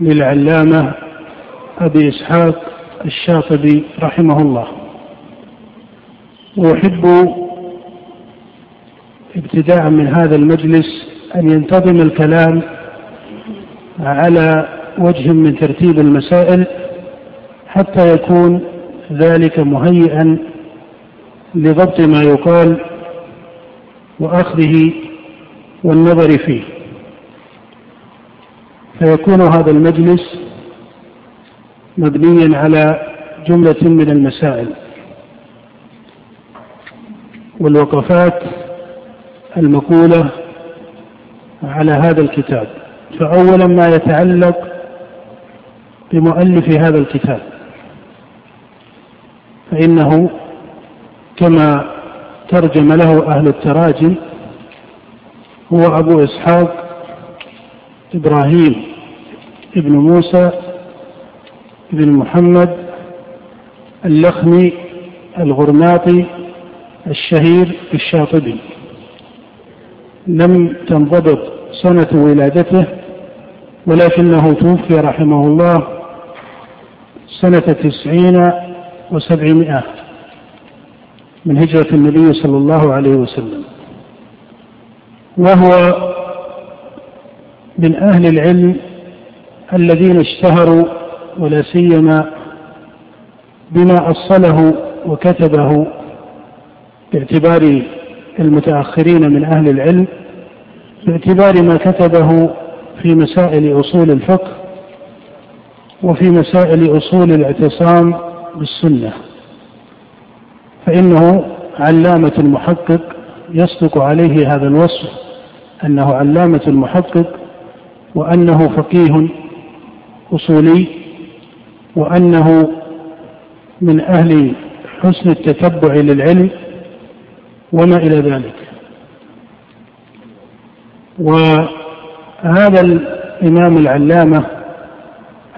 للعلامة أبي إسحاق الشاطبي رحمه الله. وأحب ابتداء من هذا المجلس أن ينتظم الكلام على وجه من ترتيب المسائل حتى يكون ذلك مهيئا لضبط ما يقال وأخذه والنظر فيه. فيكون هذا المجلس مبنيا على جملة من المسائل. والوقفات المقولة على هذا الكتاب. فاولا ما يتعلق بمؤلف هذا الكتاب. فإنه كما ترجم له أهل التراجم هو أبو إسحاق إبراهيم. ابن موسى بن محمد اللخمي الغرناطي الشهير الشاطبي. لم تنضبط سنة ولادته ولكنه توفي رحمه الله سنة تسعين وسبعمائة من هجرة النبي صلى الله عليه وسلم. وهو من أهل العلم الذين اشتهروا ولا سيما بما أصله وكتبه باعتبار المتأخرين من أهل العلم باعتبار ما كتبه في مسائل أصول الفقه وفي مسائل أصول الاعتصام بالسنة. فإنه علامة محقق يصدق عليه هذا الوصف أنه علامة محقق وأنه فقيه أصولي وأنه من أهل حسن التتبع للعلم وما إلى ذلك. وهذا الإمام العلامة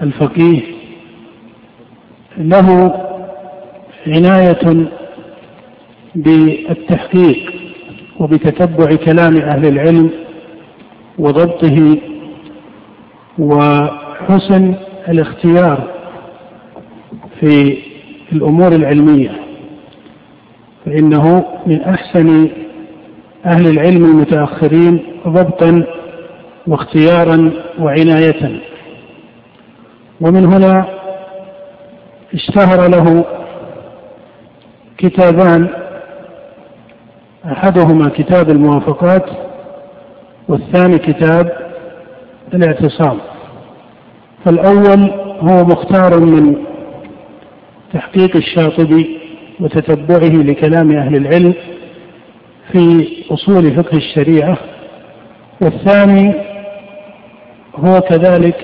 الفقيه له عناية بالتحقيق وبتتبع كلام أهل العلم وضبطه وحسن الاختيار في الأمور العلمية فإنه من أحسن أهل العلم المتأخرين ضبطا واختيارا وعناية ومن هنا اشتهر له كتابان أحدهما كتاب الموافقات والثاني كتاب الاعتصام. فالأول هو مختار من تحقيق الشاطبي وتتبعه لكلام أهل العلم في أصول فقه الشريعة والثاني هو كذلك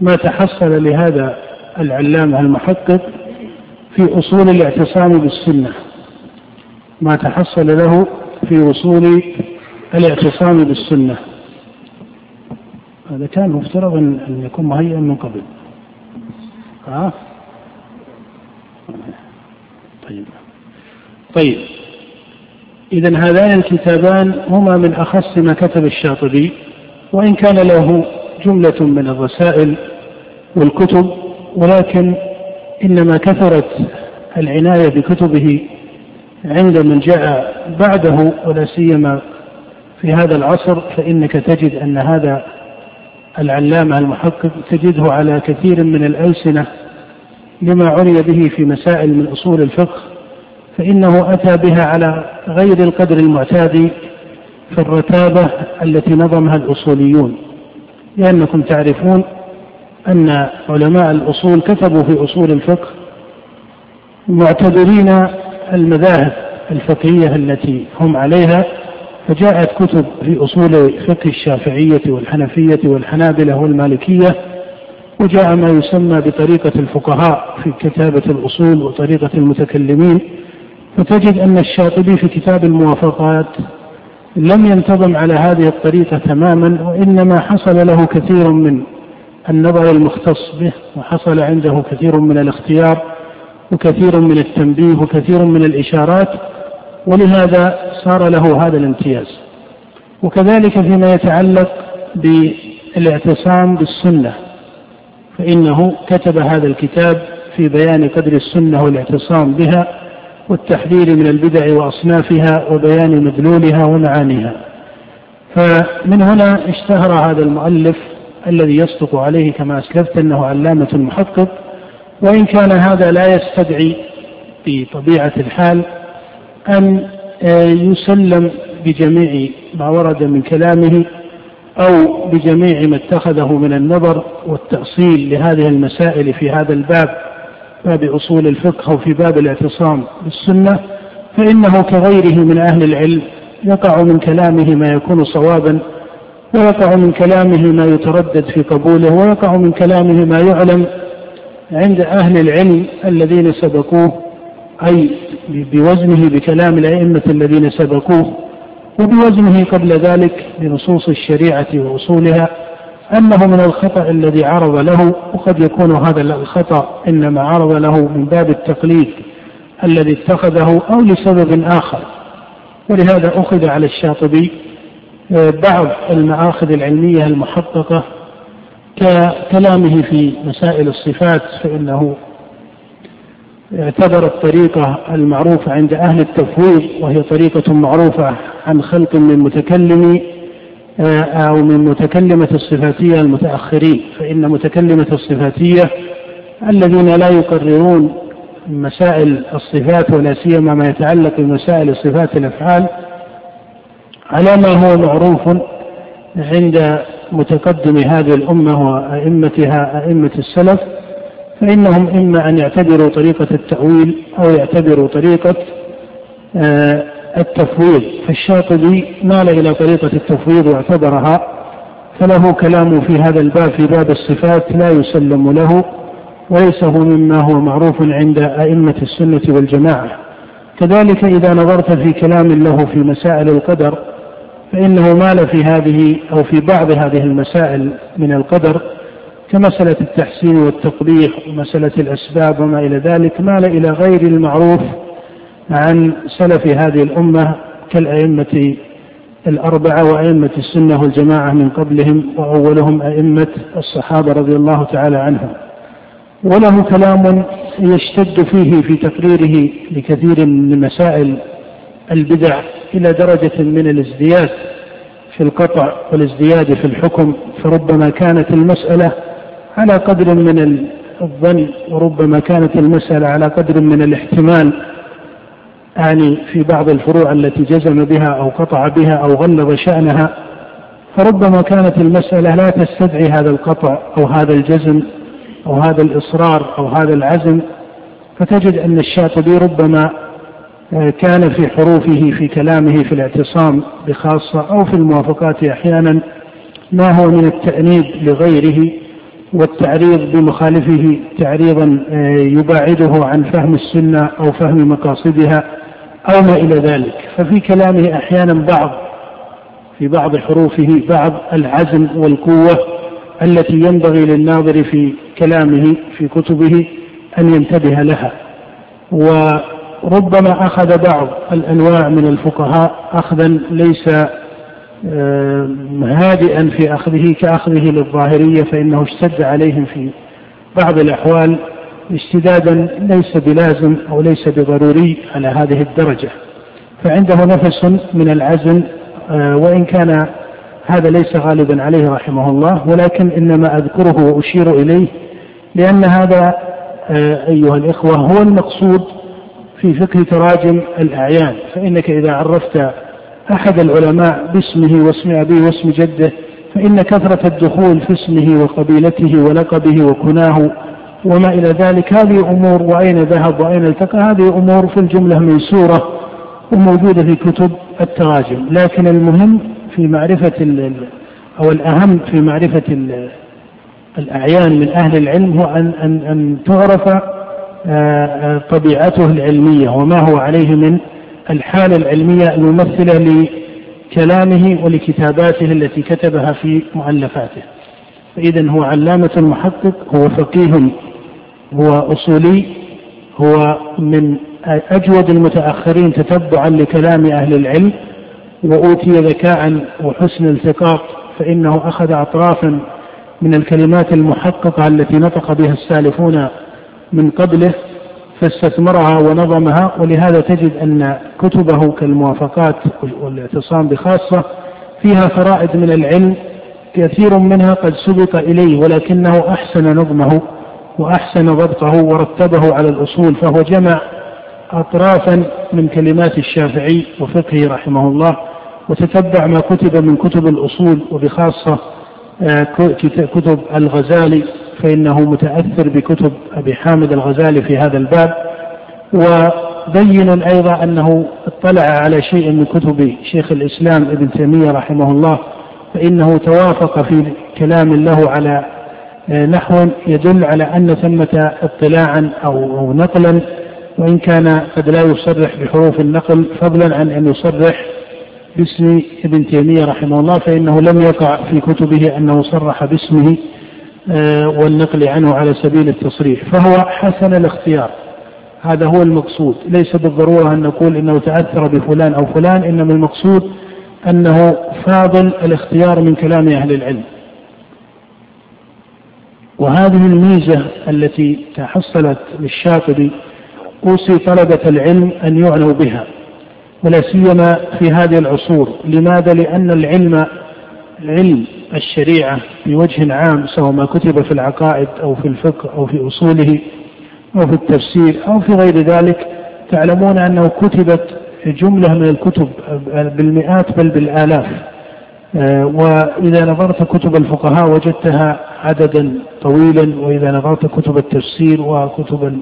ما تحصل لهذا العلامة المحقق في أصول الاعتصام بالسنة ما تحصل له في أصول الاعتصام بالسنة. هذا كان مفترض أن يكون مهيئا من قبل. ها؟ طيب. طيب. إذا هذان الكتابان هما من أخص ما كتب الشاطبي وإن كان له جملة من الرسائل والكتب ولكن إنما كثرت العناية بكتبه عند من جاء بعده ولا سيما في هذا العصر فإنك تجد أن هذا العلامة المحقق تجده على كثير من الألسنة لما عني به في مسائل من أصول الفقه فإنه أتى بها على غير القدر المعتاد في الرتابة التي نظمها الأصوليون. لأنكم تعرفون أن علماء الأصول كتبوا في أصول الفقه معتبرين المذاهب الفقهية التي هم عليها فجاءت كتب في أصول فقه الشافعية والحنفية والحنابلة والمالكية وجاء ما يسمى بطريقة الفقهاء في كتابة الأصول وطريقة المتكلمين فتجد أن الشاطبي في كتاب الموافقات لم ينتظم على هذه الطريقة تماما وإنما حصل له كثير من النظر المختص به وحصل عنده كثير من الاختيار وكثير من التنبيه وكثير من الإشارات ولهذا صار له هذا الامتياز. وكذلك فيما يتعلق بالاعتصام بالسنة فإنه كتب هذا الكتاب في بيان قدر السنة والاعتصام بها والتحذير من البدع وأصنافها وبيان مدلولها ومعانيها. فمن هنا اشتهر هذا المؤلف الذي يصدق عليه كما أسلفت أنه علامة محقق وإن كان هذا لا يستدعي بطبيعة الحال أن آه، يسلم بجميع ما ورد من كلامه أو بجميع ما اتخذه من النظر والتأصيل لهذه المسائل في هذا الباب باب أصول الفقه أو في باب الاعتصام بالسنة فإنه كغيره من أهل العلم يقع من كلامه ما يكون صوابا ويقع من كلامه ما يتردد في قبوله ويقع من كلامه ما يعلم عند أهل العلم الذين سبقوه أي بوزنه بكلام الأئمة الذين سبقوه وبوزنه قبل ذلك بنصوص الشريعة وأصولها أنه من الخطأ الذي عرض له وقد يكون هذا الخطأ إنما عرض له من باب التقليد الذي اتخذه أو لسبب آخر. ولهذا أخذ على الشاطبي آه، بعض المآخذ العلمية المحققة ككلامه في مسائل الصفات فإنه اعتبر الطريقة المعروفة عند أهل التفويض وهي طريقة معروفة عن خلق من متكلمي آه، أو من متكلمة الصفاتية المتأخرين. فإن متكلمة الصفاتية الذين لا يقررون مسائل الصفات ولا سيما ما يتعلق بمسائل صفات الأفعال على ما هو معروف عند متقدم هذه الأمة وأئمتها أئمة السلف فإنهم إما أن يعتبروا طريقة التأويل أو يعتبروا طريقة آه، التفويض. فالشاطبي مال إلى طريقة التفويض واعتبرها فله كلام في هذا الباب في باب الصفات لا يسلم له وليس هو مما هو معروف عند أئمة السنة والجماعة. كذلك إذا نظرت في كلام له في مسائل القدر فإنه مال في هذه أو في بعض هذه المسائل من القدر كمسألة التحسين والتقبيح ومسألة الأسباب وما إلى ذلك مال إلى غير المعروف عن سلف هذه الأمة كالأئمة الأربعة وأئمة السنة والجماعة من قبلهم وأولهم أئمة الصحابة رضي الله تعالى عنهم. وله كلام يشتد فيه في تقريره لكثير من مسائل البدع إلى درجة من الازدياد في القطع والازدياد في الحكم فربما كانت المسألة على قدر من الظن وربما كانت المسألة على قدر من الاحتمال يعني في بعض الفروع التي جزم بها أو قطع بها أو غلظ شأنها. فربما كانت المسألة لا تستدعي هذا القطع أو هذا الجزم أو هذا الإصرار أو هذا العزم. فتجد أن الشاطبي ربما كان في حروفه في كلامه في الاعتصام بخاصة أو في الموافقات أحيانا ما هو من التأنيب لغيره. والتعريض بمخالفه تعريضا آه، يباعده عن فهم السنة أو فهم مقاصدها أو ما إلى ذلك. ففي كلامه أحيانا بعض في بعض حروفه بعض العزم والقوة التي ينبغي للناظر في كلامه في كتبه أن ينتبه لها. وربما أخذ بعض الأنواع من الفقهاء أخذا ليس هادئا في أخذه كأخذه للظاهرية فإنه اشتد عليهم في بعض الأحوال اشتدادا ليس بلازم أو ليس بضروري على هذه الدرجة. فعنده نفس من العزم آه، وإن كان هذا ليس غالبا عليه رحمه الله ولكن إنما أذكره وأشير إليه لأن هذا آه، أيها الإخوة هو المقصود في فقه تراجم الأعيان. فإنك إذا عرفت أحد العلماء باسمه واسم أبيه واسم جده فإن كثرة الدخول في اسمه وقبيلته ولقبه وكناه وما إلى ذلك هذه أمور وأين ذهب وأين التقى؟ هذه أمور في الجملة ميسورة وموجودة في كتب التراجم. لكن المهم في معرفة أو الأهم في معرفة الأعيان من أهل العلم هو أن أن أن تعرف آه، آه، طبيعته العلمية وما هو عليه من الحالة العلمية الممثلة لكلامه ولكتاباته التي كتبها في مؤلفاته. فإذا هو علامة محقق هو فقيه هو أصولي هو من أجود المتأخرين تتبعا لكلام أهل العلم وأوتي ذكاء وحسن التقاط فإنه أخذ أطرافا من الكلمات المحققة التي نطق بها السالفون من قبله. فاستثمرها ونظمها ولهذا تجد أن كتبه كالموافقات والاعتصام بخاصة فيها فرائد من العلم كثير منها قد سبق إليه ولكنه أحسن نظمه وأحسن ضبطه ورتبه على الأصول فهو جمع أطرافا من كلمات الشافعي وفقهه رحمه الله وتتبع ما كتب من كتب الأصول وبخاصة آه، كتب الغزالي فإنه متأثر بكتب أبي حامد الغزالي في هذا الباب وبين أيضا أنه اطلع على شيء من كتب شيخ الإسلام ابن تيمية رحمه الله فإنه توافق في كلام له على آه، نحو يدل على أن ثمة اطلاعا أو نقلا وإن كان قد لا يصرح بحروف النقل فضلا عن أن يصرح باسم ابن تيمية رحمه الله فإنه لم يقع في كتبه أنه صرح باسمه والنقل عنه على سبيل التصريح فهو حسن الاختيار. هذا هو المقصود. ليس بالضرورة أن نقول إنه تأثر بفلان أو فلان إنما المقصود أنه فاضل الاختيار من كلام أهل العلم. وهذه الميزة التي تحصلت للشاطبي أوصي طلبة العلم أن يعنوا بها ولا سيما في هذه العصور. لماذا؟ لأن العلم علم الشريعة بوجه عام سواء ما كتب في العقائد أو في الفقه أو في أصوله أو في التفسير أو في غير ذلك تعلمون أنه كتبت جملة من الكتب بالمئات بل بالآلاف. آه، وإذا نظرت كتب الفقهاء وجدتها عددا طويلا وإذا نظرت كتب التفسير وكتب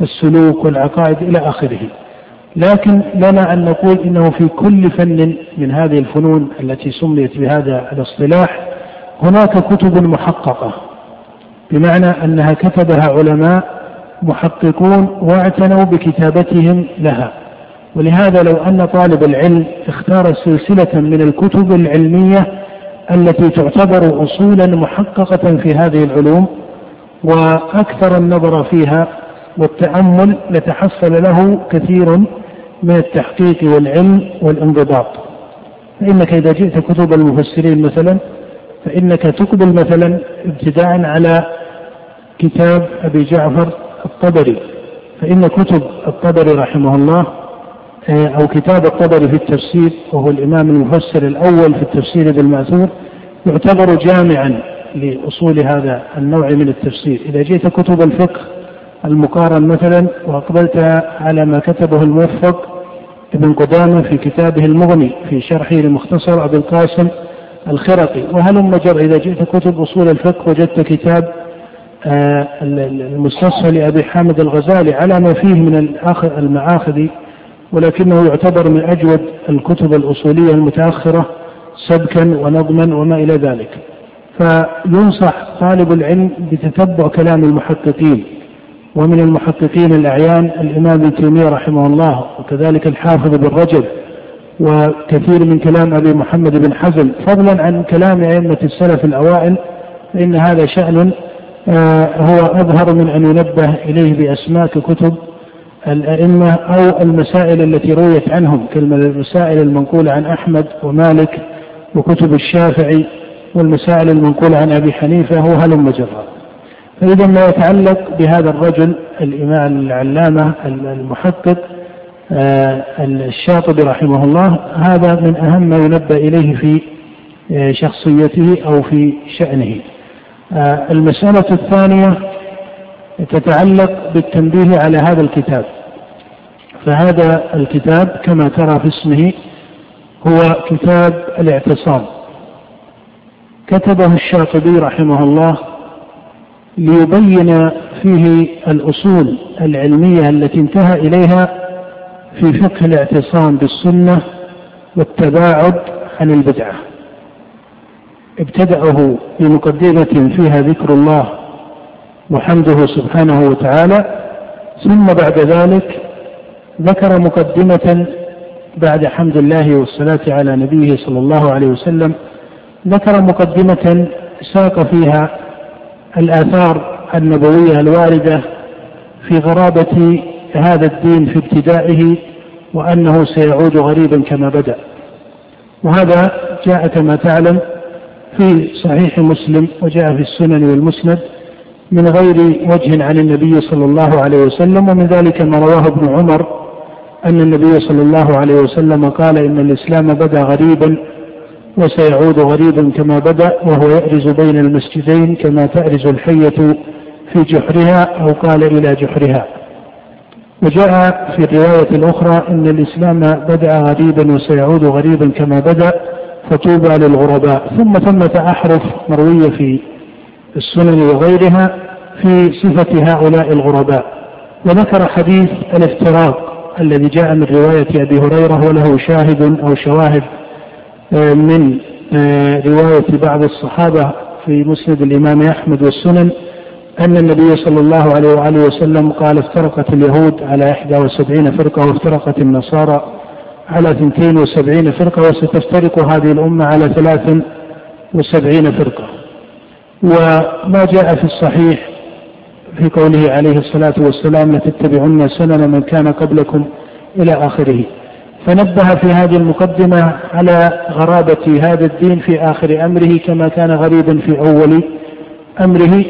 السلوك والعقائد إلى آخره. لكن لنا أن نقول إنه في كل فن من هذه الفنون التي سميت بهذا الاصطلاح هناك كتب محققة بمعنى أنها كتبها علماء محققون واعتنوا بكتابتهم لها. ولهذا لو أن طالب العلم اختار سلسلة من الكتب العلمية التي تعتبر أصولا محققة في هذه العلوم وأكثر النظر فيها والتأمل لتحصل له كثير من التحقيق والعلم والانضباط. فإنك إذا جئت كتب المفسرين مثلا فإنك تقبل مثلا ابتداء على كتاب أبي جعفر الطبري. فإن كتب الطبري رحمه الله آه، أو كتاب الطبري في التفسير وهو الإمام المفسر الأول في التفسير بالمأثور يعتبر جامعا لأصول هذا النوع من التفسير. إذا جئت كتب الفقه المقارن مثلا وأقبلت على ما كتبه الموفق ابن قدامة في كتابه المغني في شرحه لمختصر أبي القاسم الخرقي. وهلم جر إذا جئت كتب أصول الفقه وجدت كتاب آه، المستصفى لأبي حامد الغزالي على ما فيه من المعاخذ ولكنه يعتبر من أجود الكتب الأصولية المتأخرة سبكا ونظما وما إلى ذلك. فينصح طالب العلم بتتبع كلام المحققين. ومن المحققين الأعيان الإمام ابن تيمية رحمه الله وكذلك الحافظ بن رجب وكثير من كلام أبي محمد بن حزم. فضلا عن كلام أئمة السلف الأوائل فإن هذا شأن آه، هو أظهر من أن ينبه إليه بأسماء كتب الأئمة أو المسائل التي رويت عنهم كالمسائل المنقولة عن أحمد ومالك وكتب الشافعي والمسائل المنقولة عن أبي حنيفة وهلم جرا فإذا ما يتعلق بهذا الرجل الإمام العلامة المحقق آه، الشاطبي رحمه الله هذا من أهم ما ينبه إليه في آه، شخصيته أو في شأنه. آه، المسألة الثانية تتعلق بالتنبيه على هذا الكتاب. فهذا الكتاب كما ترى في اسمه هو كتاب الاعتصام. كتبه الشاطبي رحمه الله ليبين فيه الأصول العلمية التي انتهى إليها في فقه الاعتصام بالسنة والتباعد عن البدعة. ابتدأه بمقدمة فيها ذكر الله وحمده سبحانه وتعالى ثم بعد ذلك ذكر مقدمة بعد حمد الله والصلاة على نبيه صلى الله عليه وسلم ذكر مقدمة ساق فيها الآثار النبوية الواردة في غرابة هذا الدين في ابتدائه وأنه سيعود غريبا كما بدأ. وهذا جاء كما تعلم في صحيح مسلم وجاء في السنن والمسند من غير وجه عن النبي صلى الله عليه وسلم ومن ذلك ما رواه ابن عمر أن النبي صلى الله عليه وسلم قال إن الإسلام بدا غريبا وسيعود غريبا كما بدأ وهو يأرز بين المسجدين كما تأرز الحية في جحرها أو قال إلى جحرها. وجاء في الرواية الأخرى أن الإسلام بدأ غريبا وسيعود غريبا كما بدأ فطوبى للغرباء. ثم ثمة أحرف مروية في السنن وغيرها في صفة هؤلاء الغرباء. وذكر حديث الافتراق الذي جاء من رواية أبي هريرة وله شاهد أو شواهد من آه، رواية بعض الصحابة في مسند الإمام أحمد والسنن أن النبي صلى الله عليه وآله وسلم قال افترقت اليهود على 71 فرقة وافترقت النصارى على 72 فرقة وستفترق هذه الأمة على 73 فرقة. وما جاء في الصحيح في قوله عليه الصلاة والسلام لتتبعن سنن من كان قبلكم إلى آخره. فنبه في هذه المقدمة على غرابة هذا الدين في آخر أمره كما كان غريبا في أول أمره.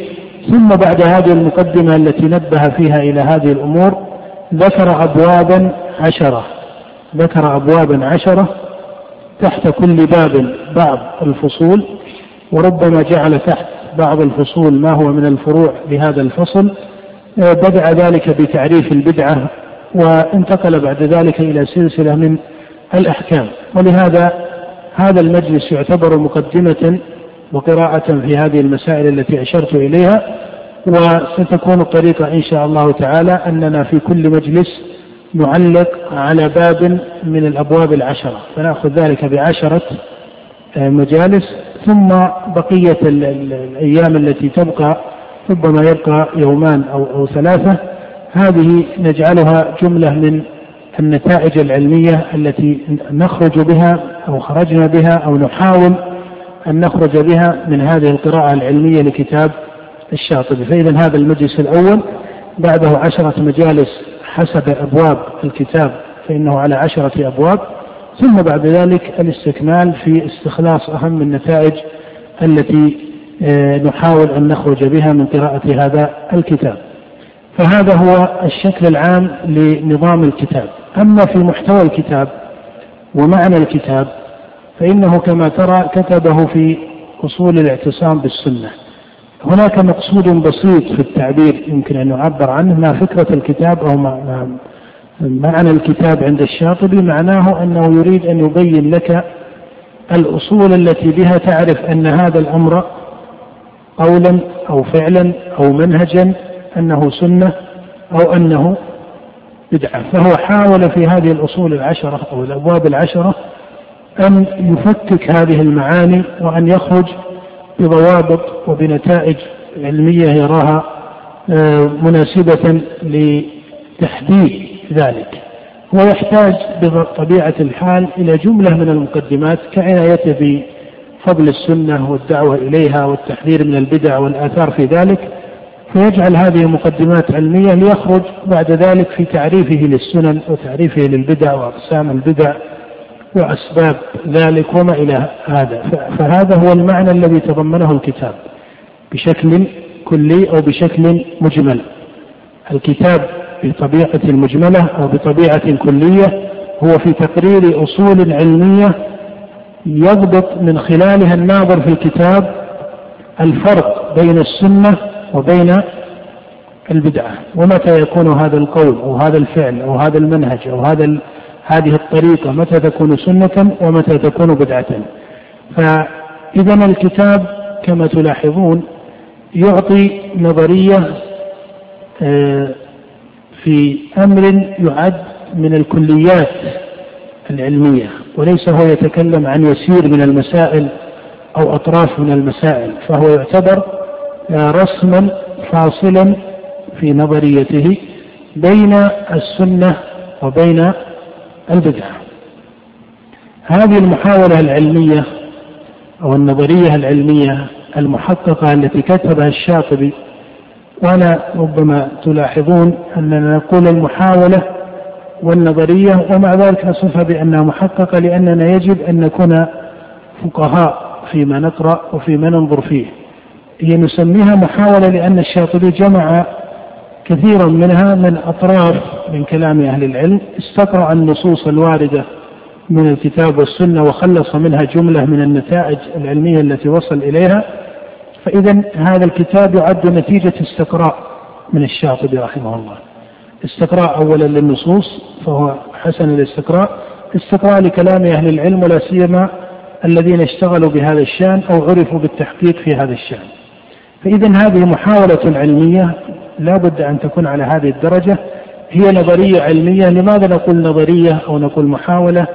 ثم بعد هذه المقدمة التي نبه فيها إلى هذه الأمور ذكر أبوابا عشرة. ذكر أبوابا عشرة تحت كل باب بعض الفصول وربما جعل تحت بعض الفصول ما هو من الفروع لهذا الفصل. بدأ ذلك بتعريف البدعة وانتقل بعد ذلك إلى سلسلة من الأحكام. ولهذا هذا المجلس يعتبر مقدمة وقراءة في هذه المسائل التي أشرت إليها وستكون الطريقة إن شاء الله تعالى أننا في كل مجلس نعلق على باب من الأبواب العشرة فنأخذ ذلك بعشرة آه، مجالس ثم بقية الأيام التي تبقى ربما يبقى يومان أو, أو ثلاثة هذه نجعلها جملة من النتائج العلمية التي نخرج بها أو خرجنا بها أو نحاول أن نخرج بها من هذه القراءة العلمية لكتاب الشاطبي. فإذا هذا المجلس الأول بعده عشرة مجالس حسب أبواب الكتاب فإنه على عشرة أبواب. ثم بعد ذلك الاستكمال في استخلاص أهم النتائج التي آه، نحاول أن نخرج بها من قراءة هذا الكتاب. فهذا هو الشكل العام لنظام الكتاب. أما في محتوى الكتاب ومعنى الكتاب فإنه كما ترى كتبه في أصول الاعتصام بالسنة. هناك مقصود بسيط في التعبير يمكن أن يعبر عنه ما فكرة الكتاب أو معنى الكتاب عند الشاطبي. معناه أنه يريد أن يبين لك الأصول التي بها تعرف أن هذا الأمر قولا أو فعلا أو منهجا أنه سنة أو أنه بدعة فهو حاول في هذه الأصول العشرة أو الأبواب العشرة أن يفكك هذه المعاني وأن يخرج بضوابط وبنتائج علمية يراها آه، مناسبة لتحديد ذلك. هو يحتاج بطبيعة الحال إلى جملة من المقدمات كعنايته بفضل السنة والدعوة إليها والتحذير من البدع والآثار في ذلك فيجعل هذه مقدمات علمية ليخرج بعد ذلك في تعريفه للسنن وتعريفه للبدع وأقسام البدع وأسباب ذلك وما إلى هذا. فهذا هو المعنى الذي تضمنه الكتاب بشكل كلي أو بشكل مجمل. الكتاب بطبيعة مجملة أو بطبيعة كلية هو في تقرير أصول علمية يضبط من خلالها الناظر في الكتاب الفرق بين السنة وبين البدعة. ومتى يكون هذا القول أو هذا الفعل أو هذا المنهج أو هذا هذه الطريقة متى تكون سنة ومتى تكون بدعة. فإذا الكتاب كما تلاحظون يعطي نظرية آه، في أمر يعد من الكليات العلمية وليس هو يتكلم عن يسير من المسائل أو أطراف من المسائل فهو يعتبر رسما فاصلا في نظريته بين السنة وبين البدعة. هذه المحاولة العلمية أو النظرية العلمية المحققة التي كتبها الشاطبي وأنا ربما تلاحظون أننا نقول المحاولة والنظرية ومع ذلك نصفها بأنها محققة لأننا يجب أن نكون فقهاء فيما نقرأ وفيما ننظر فيه. هي نسميها محاولة لأن الشاطبي جمع كثيرا منها من أطراف من كلام أهل العلم استقرأ النصوص الواردة من الكتاب والسنة وخلص منها جملة من النتائج العلمية التي وصل إليها. فإذا هذا الكتاب يعد نتيجة استقراء من الشاطبي رحمه الله. استقراء أولا للنصوص فهو حسن الاستقراء. استقراء لكلام أهل العلم ولا سيما الذين اشتغلوا بهذا الشأن أو عرفوا بالتحقيق في هذا الشأن. فإذا هذه محاولة علمية لا بد أن تكون على هذه الدرجة. هي نظرية علمية. لماذا نقول نظرية أو نقول محاولة؟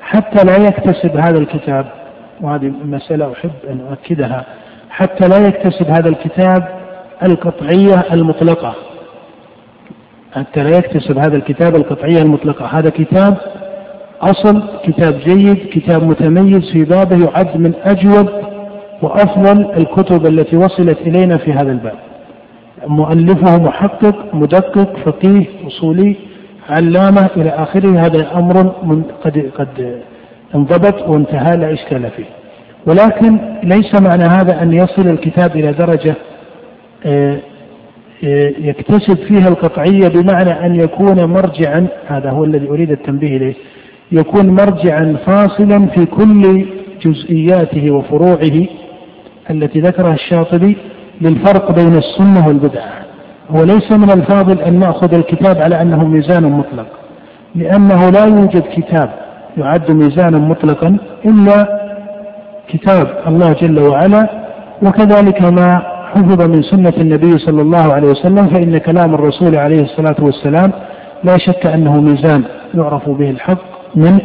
حتى لا يكتسب هذا الكتاب وهذه مسألة أحب أن أؤكدها حتى لا يكتسب هذا الكتاب القطعية المطلقة. حتى لا يكتسب هذا الكتاب القطعية المطلقة. هذا كتاب أصل كتاب جيد كتاب متميز في بابه يعد من أجود وأفضل الكتب التي وصلت إلينا في هذا الباب. مؤلفه محقق مدقق فقيه أصولي علامة إلى آخره. هذا أمر قد قد انضبط وانتهى لا إشكال فيه. ولكن ليس معنى هذا أن يصل الكتاب إلى درجة آه، آه، يكتسب فيها القطعية بمعنى أن يكون مرجعا هذا هو الذي أريد التنبيه إليه يكون مرجعا فاصلا في كل جزئياته وفروعه التي ذكرها الشاطبي للفرق بين السنة والبدعة. هو ليس من الفاضل أن نأخذ الكتاب على أنه ميزان مطلق لأنه لا يوجد كتاب يعد ميزانا مطلقا إلا كتاب الله جل وعلا وكذلك ما حفظ من سنة النبي صلى الله عليه وسلم فإن كلام الرسول عليه الصلاة والسلام لا شك أنه ميزان يعرف به الحق من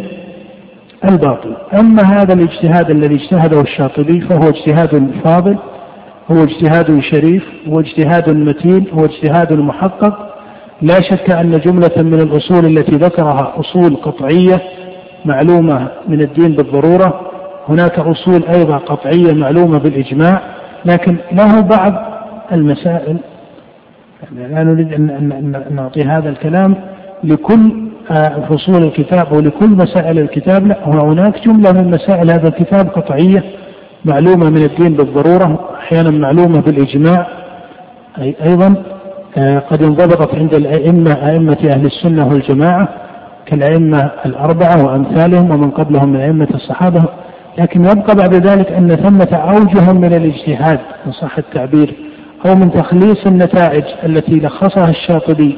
الباطل. أما هذا الاجتهاد الذي اجتهده الشاطبي فهو اجتهاد فاضل هو اجتهاد شريف هو اجتهاد متين هو اجتهاد محقق. لا شك أن جملة من الأصول التي ذكرها أصول قطعية معلومة من الدين بالضرورة. هناك أصول أيضا قطعية معلومة بالإجماع. لكن له بعض المسائل؟ يعني لا نريد أن نعطي هذا الكلام لكل فصول الكتاب ولكل مسائل الكتاب لا هناك جملة من مسائل هذا الكتاب قطعية معلومة من الدين بالضرورة أحيانا معلومة بالإجماع. أي أيضا آه، قد انضبطت عند الأئمة أئمة أهل السنة والجماعة كالأئمة الأربعة وأمثالهم ومن قبلهم من أئمة الصحابة لكن يبقى بعد ذلك أن ثمة أوجه من الاجتهاد إن صح التعبير أو من تخليص النتائج التي لخصها الشاطبي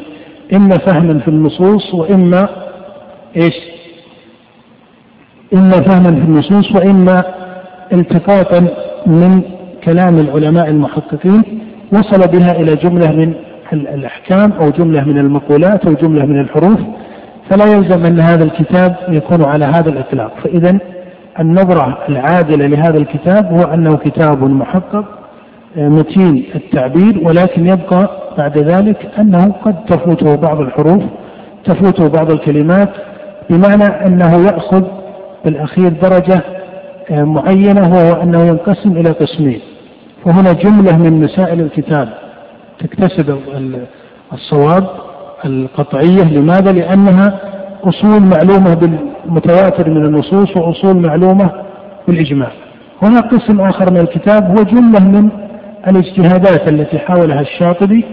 إما فهما في النصوص وإما إيش؟ إما فهما في النصوص وإما التقاطا من كلام العلماء المحققين وصل بها إلى جملة من الأحكام أو جملة من المقولات أو جملة من الحروف فلا يلزم أن هذا الكتاب يكون على هذا الإطلاق فإذا النظرة العادلة لهذا الكتاب هو أنه كتاب محقق متين التعبير ولكن يبقى بعد ذلك أنه قد تفوته بعض الحروف تفوته بعض الكلمات بمعنى أنه يأخذ بالأخير درجة آه، معينة وهو أنه ينقسم إلى قسمين. فهنا جملة من مسائل الكتاب تكتسب الصواب القطعية. لماذا؟ لأنها أصول معلومة بالمتواتر من النصوص وأصول معلومة بالإجماع. هنا قسم آخر من الكتاب هو جملة من الاجتهادات التي حاولها الشاطبي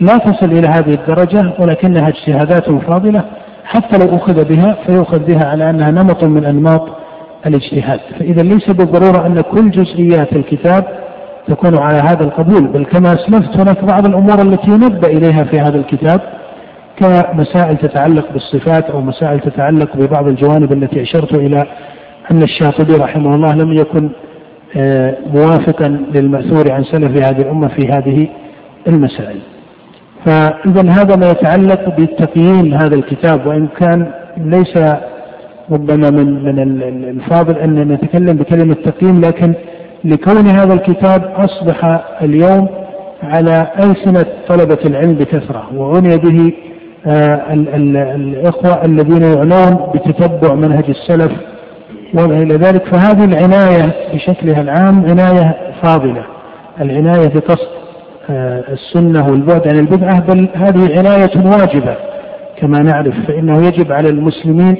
لا تصل إلى هذه الدرجة ولكنها اجتهادات فاضلة حتى لو أخذ بها فيؤخذ بها على أنها نمط من أنماط الاجتهاد. فإذا ليس بالضرورة أن كل جزئيات الكتاب تكون على هذا القبول بل كما أسلفت هناك بعض الأمور التي ينبأ إليها في هذا الكتاب كمسائل تتعلق بالصفات أو مسائل تتعلق ببعض الجوانب التي أشرت إلى أن الشاطبي رحمه الله لم يكن موافقا للمأثور عن سلف هذه الأمة في هذه المسائل. فإذا هذا ما يتعلق بتقييم هذا الكتاب وإن كان ليس ربما من من الفاضل أن نتكلم بكلمة تقييم لكن لكون هذا الكتاب أصبح اليوم على ألسنة طلبة العلم بكثرة وعني به آه، الإخوة الذين يعنون بتتبع منهج السلف وما إلى ذلك. فهذه العناية بشكلها العام عناية فاضلة. العناية بقصد آه، السنة والبعد عن البدعة بل هذه عناية واجبة. كما نعرف فإنه يجب على المسلمين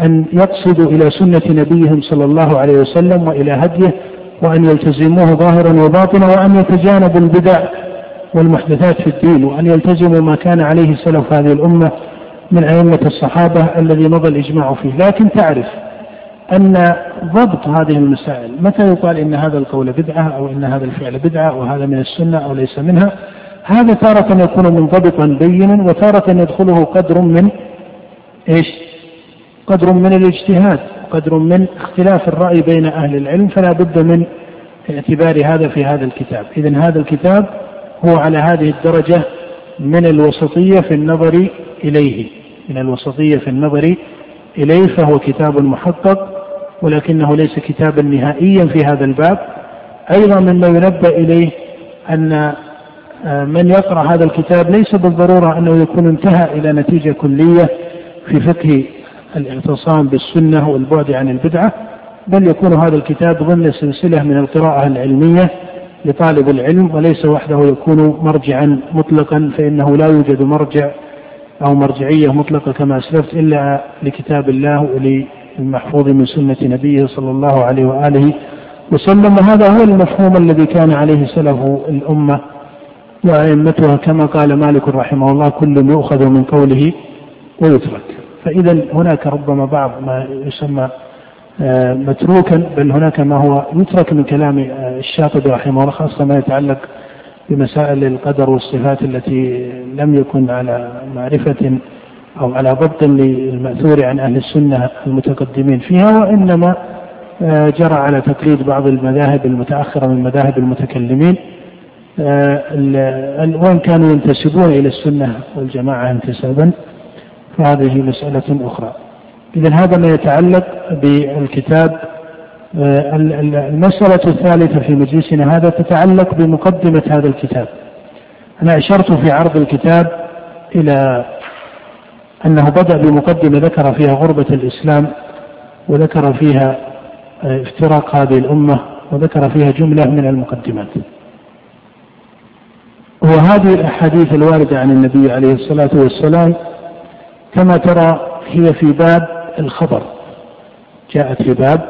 أن يقصدوا إلى سنة نبيهم صلى الله عليه وسلم وإلى هديه وأن يلتزموه ظاهرا وباطنا وأن يتجانبوا البدع والمحدثات في الدين وأن يلتزموا ما كان عليه سلف هذه الأمة من أئمة الصحابة الذي مضى الإجماع فيه. لكن تعرف أن ضبط هذه المسائل. متى يقال إن هذا القول بدعة أو إن هذا الفعل بدعة وهذا من السنة أو ليس منها. هذا تارة يكون منضبطا بينا وتارة يدخله قدر من إيش؟ قدر من الاجتهاد قدر من اختلاف الرأي بين أهل العلم فلا بد من اعتبار هذا في هذا الكتاب. إذا هذا الكتاب هو على هذه الدرجة من الوسطية في النظر إليه. من الوسطية في النظر إليه فهو كتاب محقق ولكنه ليس كتابا نهائيا في هذا الباب. أيضا مما ينبأ إليه أن آه، من يقرأ هذا الكتاب ليس بالضرورة أنه يكون انتهى إلى نتيجة كلية في فقه الاعتصام بالسنة والبعد عن البدعة بل يكون هذا الكتاب ضمن سلسلة من القراءة العلمية لطالب العلم وليس وحده يكون مرجعا مطلقا فإنه لا يوجد مرجع أو مرجعية مطلقة كما أسلفت إلا لكتاب الله وللمحفوظ من سنة نبيه صلى الله عليه وآله وسلم. وهذا هو المفهوم الذي كان عليه سلف الأمة وأئمتها كما قال مالك رحمه الله كل يؤخذ من قوله ويترك. فإذا هناك ربما بعض ما يسمى آه، متروكا بل هناك ما هو يترك من كلام آه، الشاطبي رحمه الله خاصة ما يتعلق بمسائل القدر والصفات التي لم يكن على معرفة أو على ضبط للمأثور عن أهل السنة المتقدمين فيها وإنما آه، جرى على تقليد بعض المذاهب المتأخرة من مذاهب المتكلمين وإن كانوا ينتسبون إلى السنة والجماعة انتسابا فهذه مسألة أخرى. إذا هذا ما يتعلق بالكتاب آه، المسألة الثالثة في مجلسنا هذا تتعلق بمقدمة هذا الكتاب. أنا أشرت في عرض الكتاب إلى أنه بدأ بمقدمة ذكر فيها غربة الإسلام وذكر فيها آه، افتراق هذه الأمة وذكر فيها جملة من المقدمات. وهذه الأحاديث الواردة عن النبي عليه الصلاة والسلام كما ترى هي في باب الخبر. جاءت في باب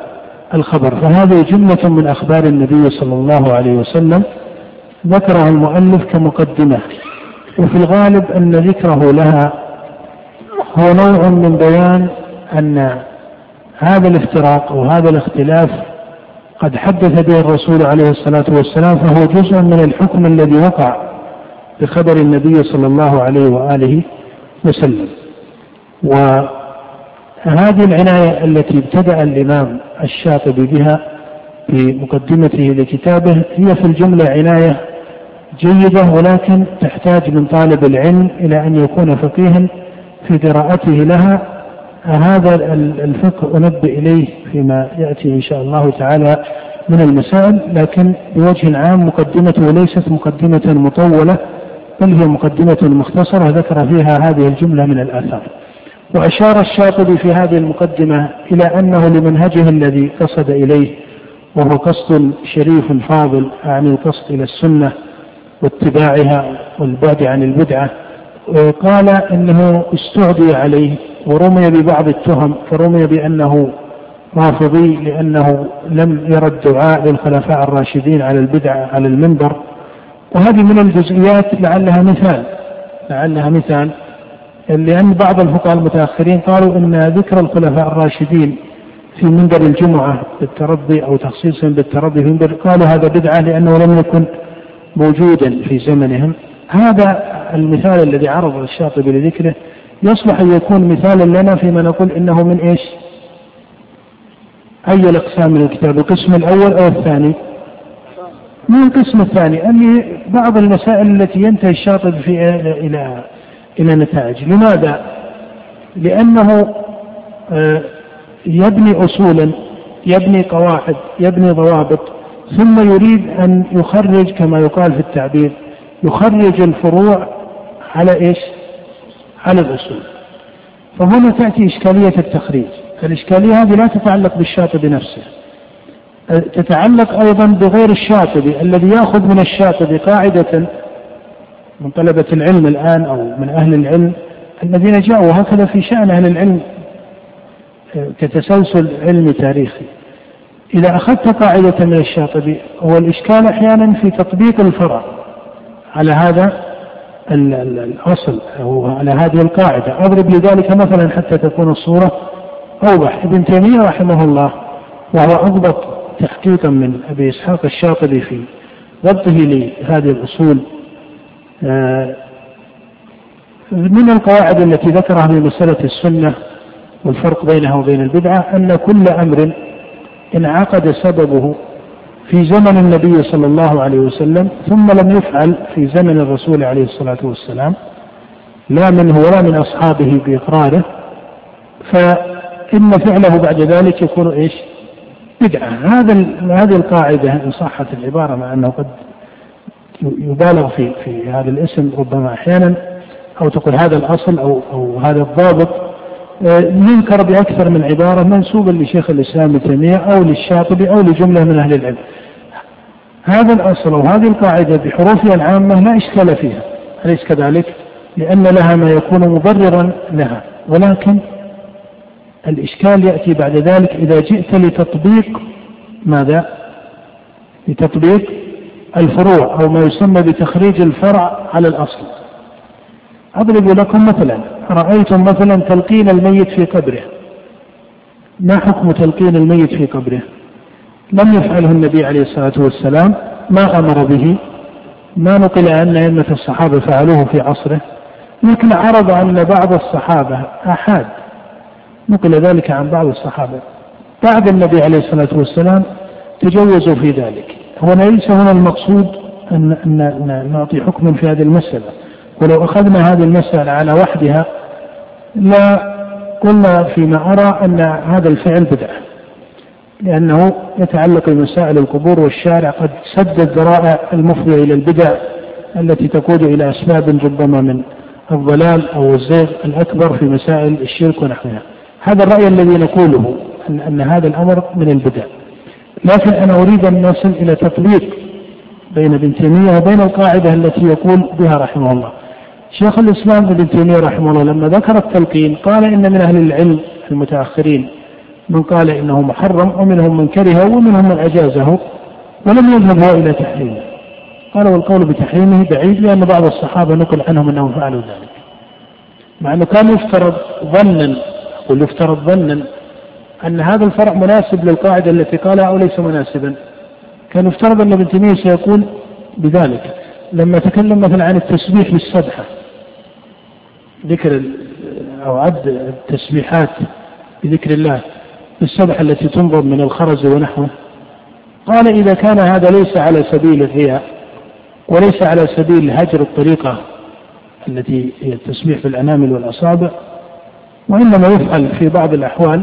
الخبر. فهذه جملة من أخبار النبي صلى الله عليه وسلم ذكرها المؤلف كمقدمة. وفي الغالب أن ذكره لها هو نوع من بيان أن هذا الافتراق أو هذا الاختلاف قد حدث به الرسول عليه الصلاة والسلام فهو جزء من الحكم الذي وقع بخبر النبي صلى الله عليه وآله وسلم. وهذه العناية التي ابتدأ الإمام الشاطبي بها في مقدمته لكتابه هي في الجملة عناية جيدة ولكن تحتاج من طالب العلم إلى أن يكون فقيها في قراءته لها هذا الفقه أنبه إليه فيما يأتي إن شاء الله تعالى من المسائل لكن بوجه عام مقدمته ليست مقدمة مطولة بل هي مقدمة مختصرة ذكر فيها هذه الجملة من الآثار. وأشار الشاطبي في هذه المقدمة إلى أنه لمنهجه الذي قصد إليه وهو قصد شريف فاضل أعني القصد إلى السنة واتباعها والبعد عن البدعة قال إنه استعدي عليه ورمي ببعض التهم فرمي بأنه رافضي لأنه لم يرى الدعاء للخلفاء الراشدين على البدعة على المنبر. وهذه من الجزئيات لعلها مثال لعلها مثال لأن بعض الفقهاء المتأخرين قالوا أن ذكر الخلفاء الراشدين في منبر الجمعة بالترضي أو تخصيصهم بالترضي في منبر قالوا هذا بدعة لأنه لم يكن موجودا في زمنهم. هذا المثال الذي عرض الشاطبي لذكره يصلح أن يكون مثالا لنا فيما نقول إنه من إيش؟ أي الأقسام من الكتاب؟ القسم الأول أو الثاني؟ من القسم الثاني؟ أن بعض المسائل التي ينتهي الشاطبي في إلى إلى نتائج. لماذا؟ لأنه آه، يبني أصولا يبني قواعد يبني ضوابط ثم يريد أن يخرج كما يقال في التعبير يخرج الفروع على إيش؟ على الأصول. فهنا تأتي إشكالية التخريج. الإشكالية هذه لا تتعلق بالشاطبي نفسه. تتعلق أيضا بغير الشاطبي الذي يأخذ من الشاطبي قاعدة من طلبة العلم الآن أو من أهل العلم الذين جاءوا هكذا في شأن أهل العلم كتسلسل علمي تاريخي. إذا أخذت قاعدة من الشاطبي هو الإشكال أحيانا في تطبيق الفرع. على هذا الأصل أو على هذه القاعدة. أضرب لذلك مثلا حتى تكون الصورة أوضح. ابن تيمية رحمه الله وهو أضبط تحقيقا من أبي إسحاق الشاطبي في ضبطه لهذه الأصول. آه، من القواعد التي ذكرها في مسألة السنة والفرق بينها وبين البدعة أن كل أمر انعقد سببه في زمن النبي صلى الله عليه وسلم ثم لم يفعل في زمن الرسول عليه الصلاة والسلام لا منه ولا من أصحابه بإقراره فإن فعله بعد ذلك يكون إيش؟ بدعة. هذا هذه القاعدة إن صحت العبارة مع أنه قد يبالغ في في هذا الاسم ربما أحيانا أو تقول هذا الأصل أو أو هذا الضابط ينكر بأكثر من عبارة منسوبا لشيخ الإسلام ابن تيمية أو للشاطبي أو لجملة من أهل العلم هذا الأصل أو هذه القاعدة بحروفها العامة لا إشكال فيها أليس كذلك؟ لأن لها ما يكون مبررا لها ولكن الإشكال يأتي بعد ذلك إذا جئت لتطبيق ماذا؟ لتطبيق الفروع أو ما يسمى بتخريج الفرع على الأصل أضرب لكم مثلا رأيتم مثلا تلقين الميت في قبره. ما حكم تلقين الميت في قبره؟ لم يفعله النبي عليه الصلاة والسلام. ما أمر به؟ ما نقل أن أئمة الصحابة فعلوه في عصره. لكن عرض أن بعض الصحابة أحاد. نقل ذلك عن بعض الصحابة. بعد النبي عليه الصلاة والسلام تجوزوا في ذلك. هو ليس هنا المقصود أن, نعطي حكما في هذه المسألة. ولو أخذنا هذه المسألة على وحدها لا قلنا فيما أرى أن هذا الفعل بدعة لأنه يتعلق بمسائل القبور والشارع قد سد الذرائع المفضية إلى البدع التي تقود إلى أسباب ربما من الضلال أو الزيغ الأكبر في مسائل الشرك ونحوها. هذا الرأي الذي نقوله أن, أن هذا الأمر من البدع. لكن أنا أريد أن نصل إلى تطبيق بين ابن تيمية وبين القاعدة التي يقول بها رحمه الله. شيخ الإسلام ابن تيمية رحمه الله لما ذكر التلقين قال إن من أهل العلم المتأخرين من قال إنه محرم ومنهم من كرهه ومنهم من أجازه ولم يذهب إلى تحريمه. قال والقول بتحريمه بعيد لأن بعض الصحابة نقل عنهم أنهم فعلوا ذلك. مع أنه كان يفترض ظنا أقول يفترض ظنا أن هذا الفرع مناسب للقاعدة التي قالها أو ليس مناسبا. كان يفترض أن ابن تيمية سيقول بذلك. لما تكلم مثلا عن التسبيح للسبحة ذكر أو عد التسبيحات بذكر الله بالسبحة التي تنظر من الخرز ونحوه. قال إذا كان هذا ليس على سبيل الرياء وليس على سبيل هجر الطريقة التي هي التسبيح في الأنامل والأصابع وإنما يفعل في بعض الأحوال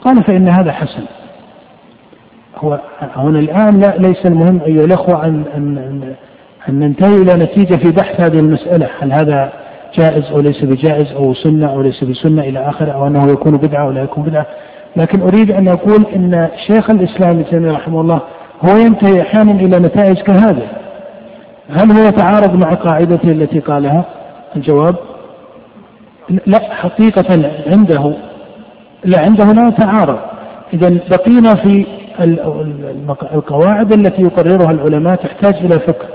قال فإن هذا حسن. هو هنا الآن لا ليس المهم أيها الأخوة أن أن أن ننتهي إلى نتيجة في بحث هذه المسألة هل هذا جائز أو ليس بجائز أو سنة أو ليس بسنة إلى آخره أو أنه يكون بدعة أو لا يكون بدعة. لكن أريد أن أقول أن شيخ الإسلام ابن رحمه الله هو ينتهي أحيانا إلى نتائج كهذه. هل هو يتعارض مع قاعدته التي قالها؟ الجواب لا حقيقة عنده لا عنده لا يتعارض. إذا بقينا في القواعد التي يقررها العلماء تحتاج إلى فقه.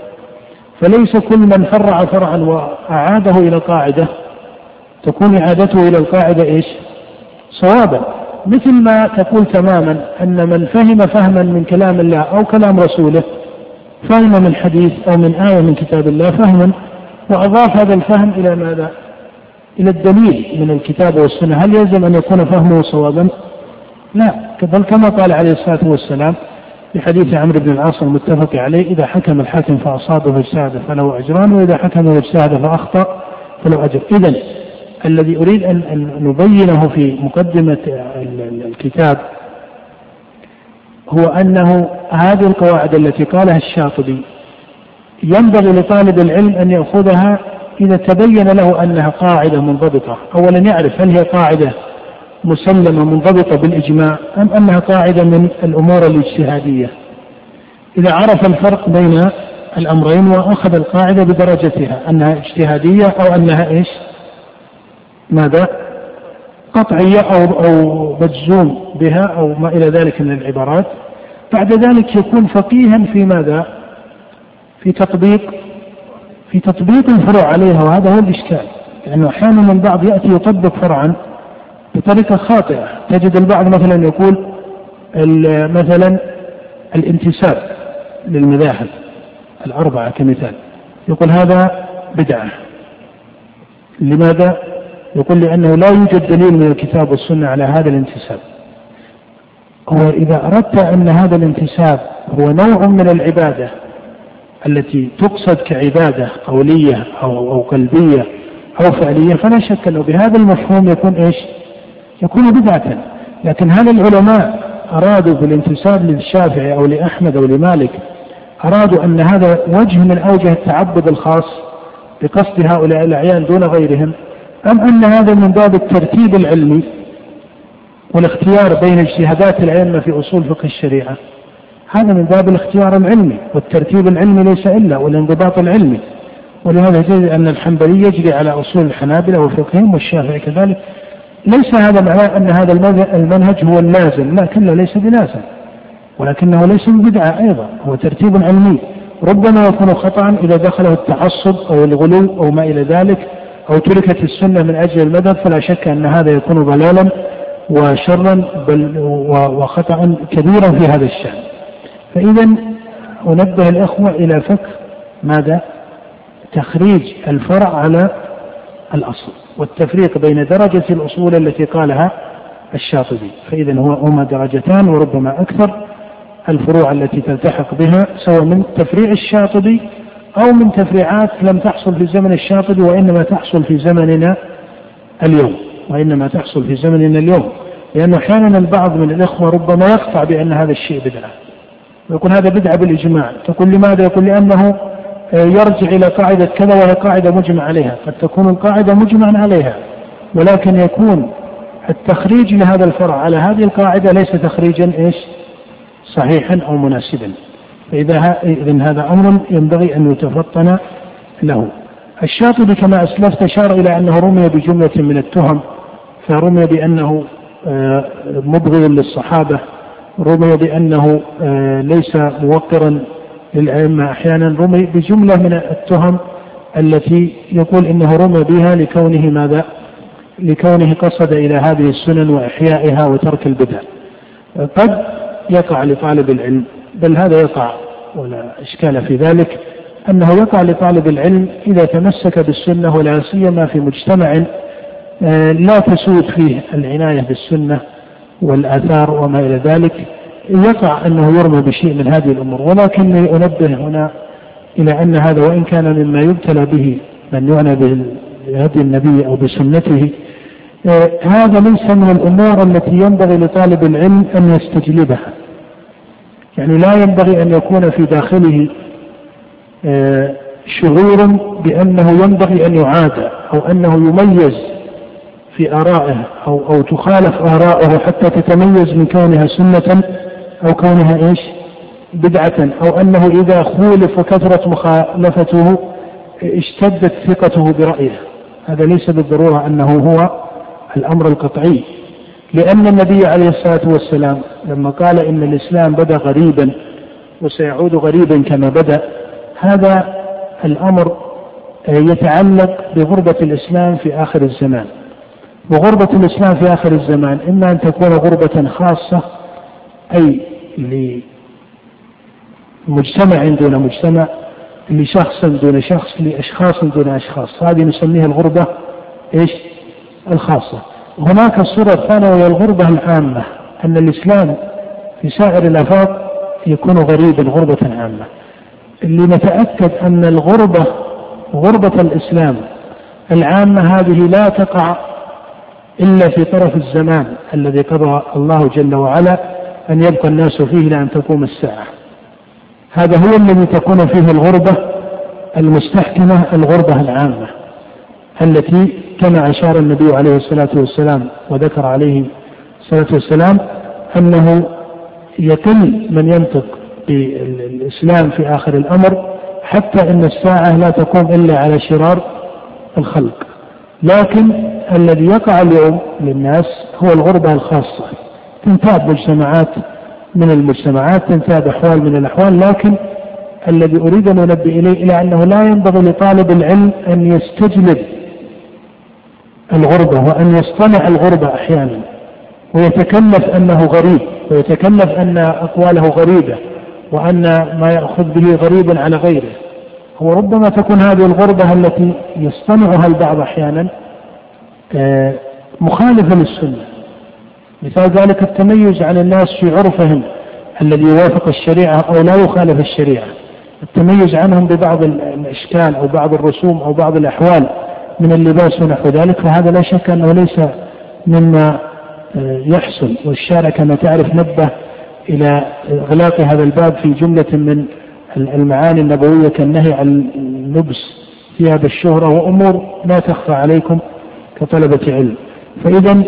فليس كل من فرع فرعا وأعاده إلى القاعدة تكون إعادته إلى القاعدة إيش؟ صوابا مثل ما تقول تماما أن من فهم فهما من كلام الله أو كلام رسوله فهم من حديث أو من آية من كتاب الله فهما وأضاف هذا الفهم إلى ماذا؟ إلى الدليل من الكتاب والسنة هل يلزم أن يكون فهمه صوابا؟ لا بل كما قال عليه الصلاة والسلام في حديث عمرو بن العاص المتفق عليه إذا حكم الحاكم فأصاب فاجتهد فله أجران وإذا حكم واجتهد فأخطأ فله أجر. إذا الذي أريد أن نبينه في مقدمة الكتاب هو أنه هذه القواعد التي قالها الشاطبي ينبغي لطالب العلم أن يأخذها إذا تبين له أنها قاعدة منضبطة. أولا يعرف هل هي قاعدة مسلمة منضبطة بالإجماع أم أنها قاعدة من الأمور الاجتهادية؟ إذا عرف الفرق بين الأمرين وأخذ القاعدة بدرجتها أنها اجتهادية أو أنها إيش؟ ماذا؟ قطعية أو أو مجزوم بها أو ما إلى ذلك من العبارات. بعد ذلك يكون فقيها في ماذا؟ في تطبيق في تطبيق الفروع عليها وهذا هو الإشكال. لأنه أحيانا البعض يأتي يطبق فرعا بطريقة خاطئة تجد البعض مثلا يقول مثلا الانتساب للمذاهب الأربعة كمثال يقول هذا بدعة لماذا؟ يقول لأنه لا يوجد دليل من الكتاب والسنة على هذا الانتساب هو إذا أردت أن هذا الانتساب هو نوع من العبادة التي تقصد كعبادة قولية أو أو قلبية أو فعلية فلا شك أنه بهذا المفهوم يكون إيش؟ يكون بدعة. لكن هل العلماء أرادوا بالانتساب للشافعي أو لأحمد أو لمالك أرادوا أن هذا وجه من أوجه التعبد الخاص بقصد هؤلاء الأعيان دون غيرهم أم أن هذا من باب الترتيب العلمي والاختيار بين اجتهادات الأئمة في أصول فقه الشريعة؟ هذا من باب الاختيار العلمي والترتيب العلمي ليس إلا والانضباط العلمي. ولهذا تجد أن الحنبلي يجري على أصول الحنابلة وفقههم والشافعي كذلك. ليس هذا معناه أن هذا المنهج هو اللازم لا كله ليس بلازم ولكنه ليس بدعة أيضا هو ترتيب علمي. ربما يكون خطأ إذا دخله التعصب أو الغلو أو ما إلى ذلك أو تركت السنة من أجل المذهب فلا شك أن هذا يكون ضلالا وشرا بل وخطأ كبيرا في هذا الشأن. فإذا أنبه الإخوة إلى فك ماذا؟ تخريج الفرع على الأصل. والتفريق بين درجة الأصول التي قالها الشاطبي. فإذا هما درجتان وربما أكثر. الفروع التي تلتحق بها سواء من تفريع الشاطبي أو من تفريعات لم تحصل في زمن الشاطبي وإنما تحصل في زمننا اليوم. وإنما تحصل في زمننا اليوم. لأن أحيانا البعض من الإخوة ربما يقطع بأن هذا الشيء بدعة. ويقول هذا بدعة بالإجماع. تقول لماذا؟ يقول لأنه يرجع إلى قاعدة كذا وهي قاعدة مجمع عليها قد تكون القاعدة مجمع عليها ولكن يكون التخريج لهذا الفرع على هذه القاعدة ليس تخريجا إيش؟ صحيحا أو مناسبا فإذا إذن هذا أمر ينبغي أن يتفطن له الشاطبي كما أسلفت أشار إلى أنه رمي بجملة من التهم فرمي بأنه آه، مبغض للصحابة رمي بأنه آه، ليس موقرا للأئمة أحيانا رمي بجملة من التهم التي يقول إنه رمي بها لكونه ماذا؟ لكونه قصد إلى هذه السنن وإحيائها وترك البدع. قد يقع لطالب العلم بل هذا يقع ولا إشكال في ذلك أنه يقع لطالب العلم إذا تمسك بالسنة ولا سيما في مجتمع آه، لا تسود فيه العناية بالسنة والآثار وما إلى ذلك يقع أنه يرمى بشيء من هذه الأمور ولكني أنبه هنا إلى أن هذا وإن كان مما يبتلى به من يعنى بهدي النبي أو بسنته آه، هذا ليس من الأمور التي ينبغي لطالب العلم أن يستجلبها. يعني لا ينبغي أن يكون في داخله آه، شعور بأنه ينبغي أن يعاد أو أنه يميز في آرائه أو أو تخالف آرائه حتى تتميز من كونها سنة أو كونها إيش؟ بدعة أو أنه إذا خولف وكثرت مخالفته اشتدت ثقته برأيه. هذا ليس بالضرورة أنه هو الأمر القطعي. لأن النبي عليه الصلاة والسلام لما قال إن الإسلام بدأ غريبا وسيعود غريبا كما بدأ هذا الأمر يتعلق بغربة الإسلام في آخر الزمان. وغربة الإسلام في آخر الزمان إما أن تكون غربة خاصة أي لمجتمع دون مجتمع لشخص دون شخص لأشخاص دون أشخاص. هذه نسميها الغربة إيش؟ الخاصة. هناك الصورة الثانية وهي الغربة العامة أن الإسلام في سائر الآفاق يكون غريبا غربة عامة. اللي نتأكد أن الغربة غربة الإسلام العامة هذه لا تقع إلا في طرف الزمان الذي قضى الله جل وعلا أن يبقى الناس فيه إلى أن تقوم الساعة. هذا هو الذي تكون فيه الغربة المستحكمة الغربة العامة التي كما أشار النبي عليه الصلاة والسلام وذكر عليه الصلاة والسلام أنه يقل من ينطق بالإسلام في آخر الأمر حتى أن الساعة لا تقوم إلا على شرار الخلق. لكن الذي يقع اليوم للناس هو الغربة الخاصة. تنتاب مجتمعات من المجتمعات تنتاب أحوال من الأحوال لكن الذي أريد أن أنبه إليه إلى أنه لا ينبغي لطالب العلم أن يستجلب الغربة وأن يصطنع الغربة أحيانا ويتكلف أنه غريب ويتكلف أن أقواله غريبة وأن ما يأخذ به غريبا على غيره. هو ربما تكون هذه الغربة التي يصطنعها البعض أحيانا آه، مخالفة للسنة. مثال ذلك التميز عن الناس في عرفهم الذي يوافق الشريعة أو لا يخالف الشريعة. التميز عنهم ببعض الإشكال أو بعض الرسوم أو بعض الأحوال من اللباس ونحو ذلك فهذا لا شك أنه ليس مما آه، يحصل. والشارع كما تعرف نبه إلى إغلاق هذا الباب في جملة من المعاني النبوية كالنهي عن لبس ثياب الشهرة وأمور لا تخفى عليكم كطلبة علم. فإذا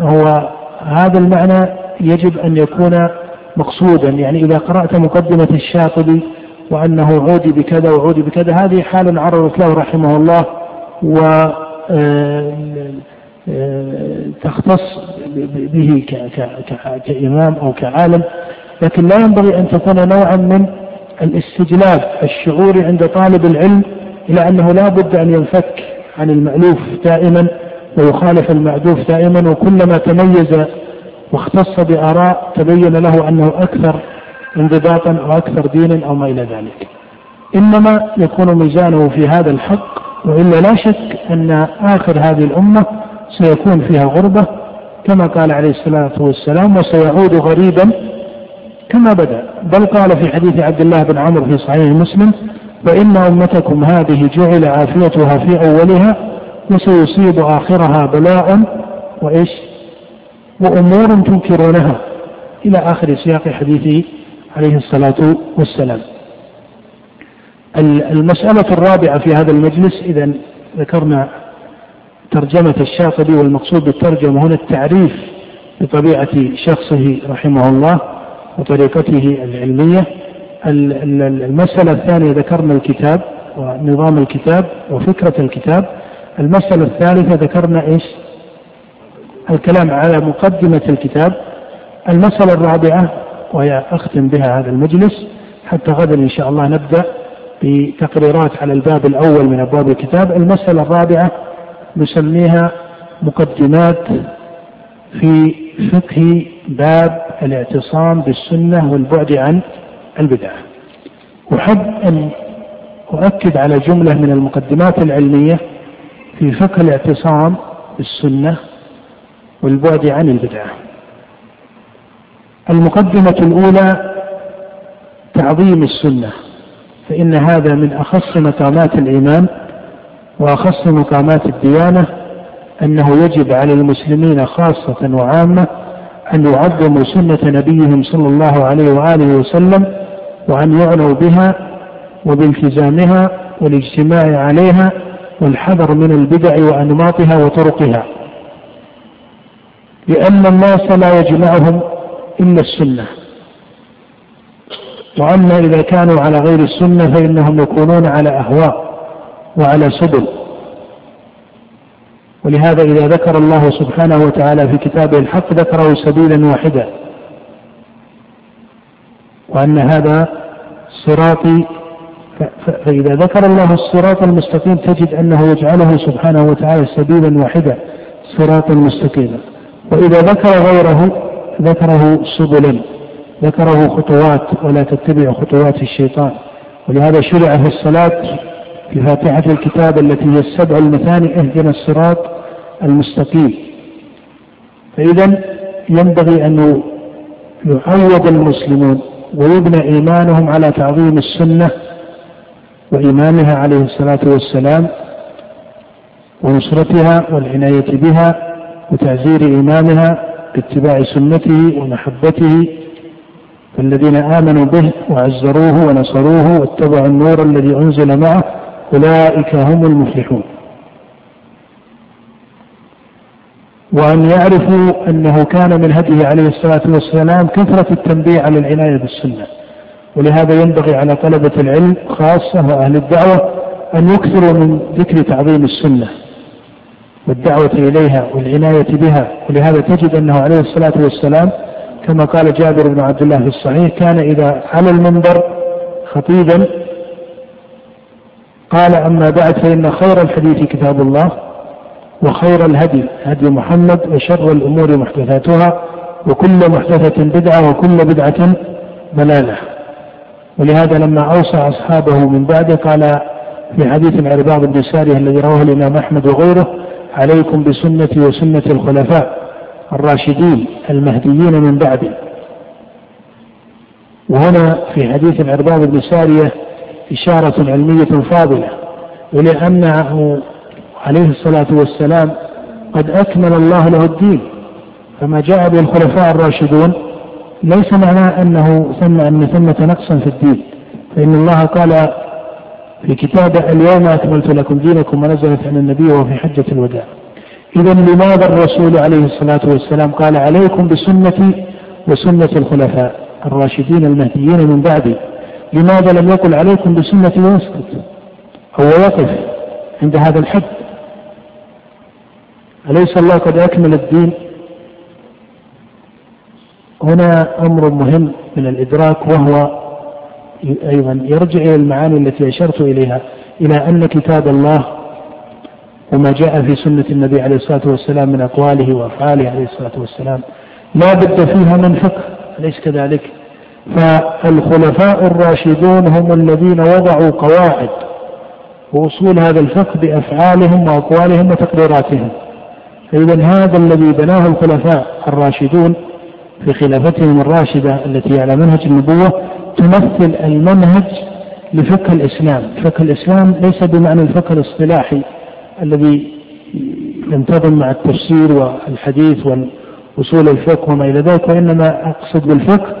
هو هذا المعنى يجب أن يكون مقصودا يعني إذا قرأت مقدمة الشاطبي وأنه عودي بكذا وعودي بكذا هذه حال عرضت له رحمه الله و آه، آه، تختص به كإمام أو كعالم. لكن لا ينبغي أن تكون نوعا من الاستجلاب الشعوري عند طالب العلم إلى أنه لا بد أن ينفك عن المألوف دائما. ويخالف المعدوف دائما وكلما تميز واختص بآراء تبين له أنه أكثر انضباطا أو أكثر دينا أو ما إلى ذلك. إنما يكون ميزانه في هذا الحق وإلا لا شك أن آخر هذه الأمة سيكون فيها غربة كما قال عليه الصلاة والسلام وسيعود غريبا كما بدأ. بل قال في حديث عبد الله بن عمرو في صحيح مسلم وإن أمتكم هذه جعل عافيتها في أولها وسيصيب آخرها بلاء وإيش؟ وأمور تنكرونها إلى آخر سياق حديثه عليه الصلاة والسلام. المسألة الرابعة في هذا المجلس إذا ذكرنا ترجمة الشاطبي والمقصود بالترجمة هنا التعريف بطبيعة شخصه رحمه الله وطريقته العلمية. المسألة الثانية ذكرنا الكتاب ونظام الكتاب وفكرة الكتاب. المسألة الثالثة ذكرنا إيش؟ الكلام على مقدمة الكتاب. المسألة الرابعة وهي أختم بها هذا المجلس حتى غدا إن شاء الله نبدأ بتقريرات على الباب الأول من أبواب الكتاب. المسألة الرابعة نسميها مقدمات في فقه باب الاعتصام بالسنة والبعد عن البدعة أحب أن أؤكد على جملة من المقدمات العلمية. في فقه الاعتصام بالسنة والبعد عن البدعة. المقدمة الأولى تعظيم السنة فإن هذا من أخص مقامات الإيمان وأخص مقامات الديانة أنه يجب على المسلمين خاصة وعامة أن يعظموا سنة نبيهم صلى الله عليه وآله وسلم وأن يعنوا بها وبالتزامها والاجتماع عليها والحذر من البدع وأنماطها وطرقها. لأن الناس لا يجمعهم إلا السنة. وأما إذا كانوا على غير السنة فإنهم يكونون على أهواء وعلى سبل. ولهذا إذا ذكر الله سبحانه وتعالى في كتابه الحق ذكره سبيلا واحدا. وأن هذا صراطي فإذا ذكر الله الصراط المستقيم تجد أنه يجعله سبحانه وتعالى سبيلا واحدا صراطا مستقيما. وإذا ذكر غيره ذكره سبلا ذكره خطوات ولا تتبع خطوات الشيطان. ولهذا شرع في الصلاة في فاتحة الكتاب التي هي السبع المثاني اهدنا الصراط المستقيم. فإذا ينبغي أن يعود المسلمون ويبنى إيمانهم على تعظيم السنة وإمامها عليه الصلاة والسلام ونصرتها والعناية بها وتعزير إمامها باتباع سنته ومحبته فالذين آمنوا به وعزروه ونصروه واتبعوا النور الذي أنزل معه أولئك هم المفلحون. وأن يعرفوا أنه كان من هديه عليه الصلاة والسلام كثرة التنبيه على العناية بالسنة. ولهذا ينبغي على طلبة العلم خاصة وأهل الدعوة أن يكثروا من ذكر تعظيم السنة والدعوة إليها والعناية بها. ولهذا تجد أنه عليه الصلاة والسلام كما قال جابر بن عبد الله في الصحيح كان إذا على المنبر خطيبا قال أما بعد فإن خير الحديث كتاب الله وخير الهدي هدي محمد وشر الأمور محدثاتها وكل محدثة بدعة وكل بدعة ضلالة. ولهذا لما أوصى أصحابه من بعده قال في حديث العرباض بن سارية الذي رواه الإمام أحمد وغيره عليكم بسنتي وسنة الخلفاء الراشدين المهديين من بعدي. وهنا في حديث العرباض بن سارية إشارة علمية فاضلة إلى أنه عليه الصلاة والسلام قد أكمل الله له الدين فما جاء به الخلفاء الراشدون ليس معناه أنه ثم أن ثمة نقصا في الدين. فإن الله قال في كتابه اليوم أكملت لكم دينكم ونزلت عن النبي وفي حجة الوداع. إذا لماذا الرسول عليه الصلاة والسلام قال عليكم بسنتي وسنة الخلفاء الراشدين المهديين من بعدي؟ لماذا لم يقل عليكم بسنتي ويسكت أو يقف عند هذا الحد. أليس الله قد أكمل الدين؟ هنا أمر مهم من الإدراك وهو أيضا يرجع إلى المعاني التي أشرت إليها إلى أن كتاب الله وما جاء في سنة النبي عليه الصلاة والسلام من أقواله وأفعاله عليه الصلاة والسلام لا بد فيها من فقه أليس كذلك؟ فالخلفاء الراشدون هم الذين وضعوا قواعد وأصول هذا الفقه بأفعالهم وأقوالهم وتقريراتهم فإذا هذا الذي بناه الخلفاء الراشدون في خلافتهم الراشدة التي على منهج النبوة تمثل المنهج لفقه الإسلام. فقه الإسلام ليس بمعنى الفقه الاصطلاحي الذي ينتظم مع التفسير والحديث وأصول الفقه وما إلى ذلك وإنما أقصد بالفقه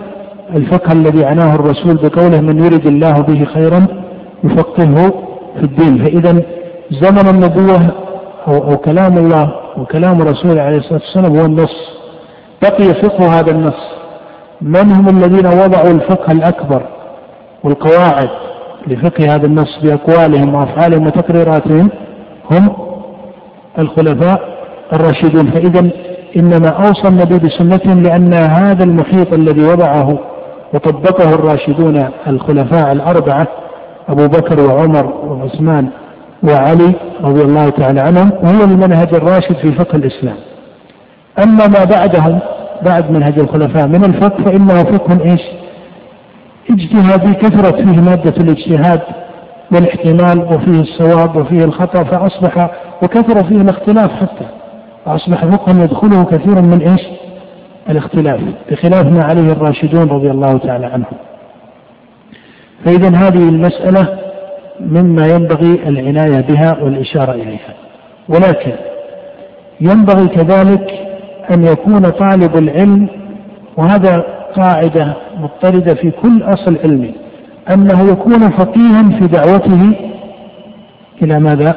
الفقه الذي عناه الرسول بقوله من يرد الله به خيرا يفقهه في الدين فإذا زمن النبوة أو, كلام الله وكلام الرسول عليه الصلاة والسلام هو النص. بقي فقه هذا النص. من هم الذين وضعوا الفقه الأكبر والقواعد لفقه هذا النص بأقوالهم وأفعالهم وتقريراتهم؟ هم الخلفاء الراشدون. فإذا إنما أوصى النبي بسنتهم لأن هذا المحيط الذي وضعه وطبقه الراشدون الخلفاء الأربعة أبو بكر وعمر وعثمان وعلي رضي الله تعالى عنهم هو المنهج الراشد في فقه الإسلام. أما ما بعدهم بعد منهج الخلفاء من الفقه فإنه فقه إيش؟ اجتهادي كثرت فيه مادة الاجتهاد والاحتمال وفيه الصواب وفيه الخطأ فأصبح وكثر فيه الاختلاف حتى فأصبح فقها يدخله كثير من إيش؟ الاختلاف بخلاف ما عليه الراشدون رضي الله تعالى عنهم. فإذا هذه المسألة مما ينبغي العناية بها والإشارة إليها. ولكن ينبغي كذلك أن يكون طالب العلم وهذا قاعدة مضطردة في كل أصل علمي أنه يكون فقيها في دعوته إلى ماذا؟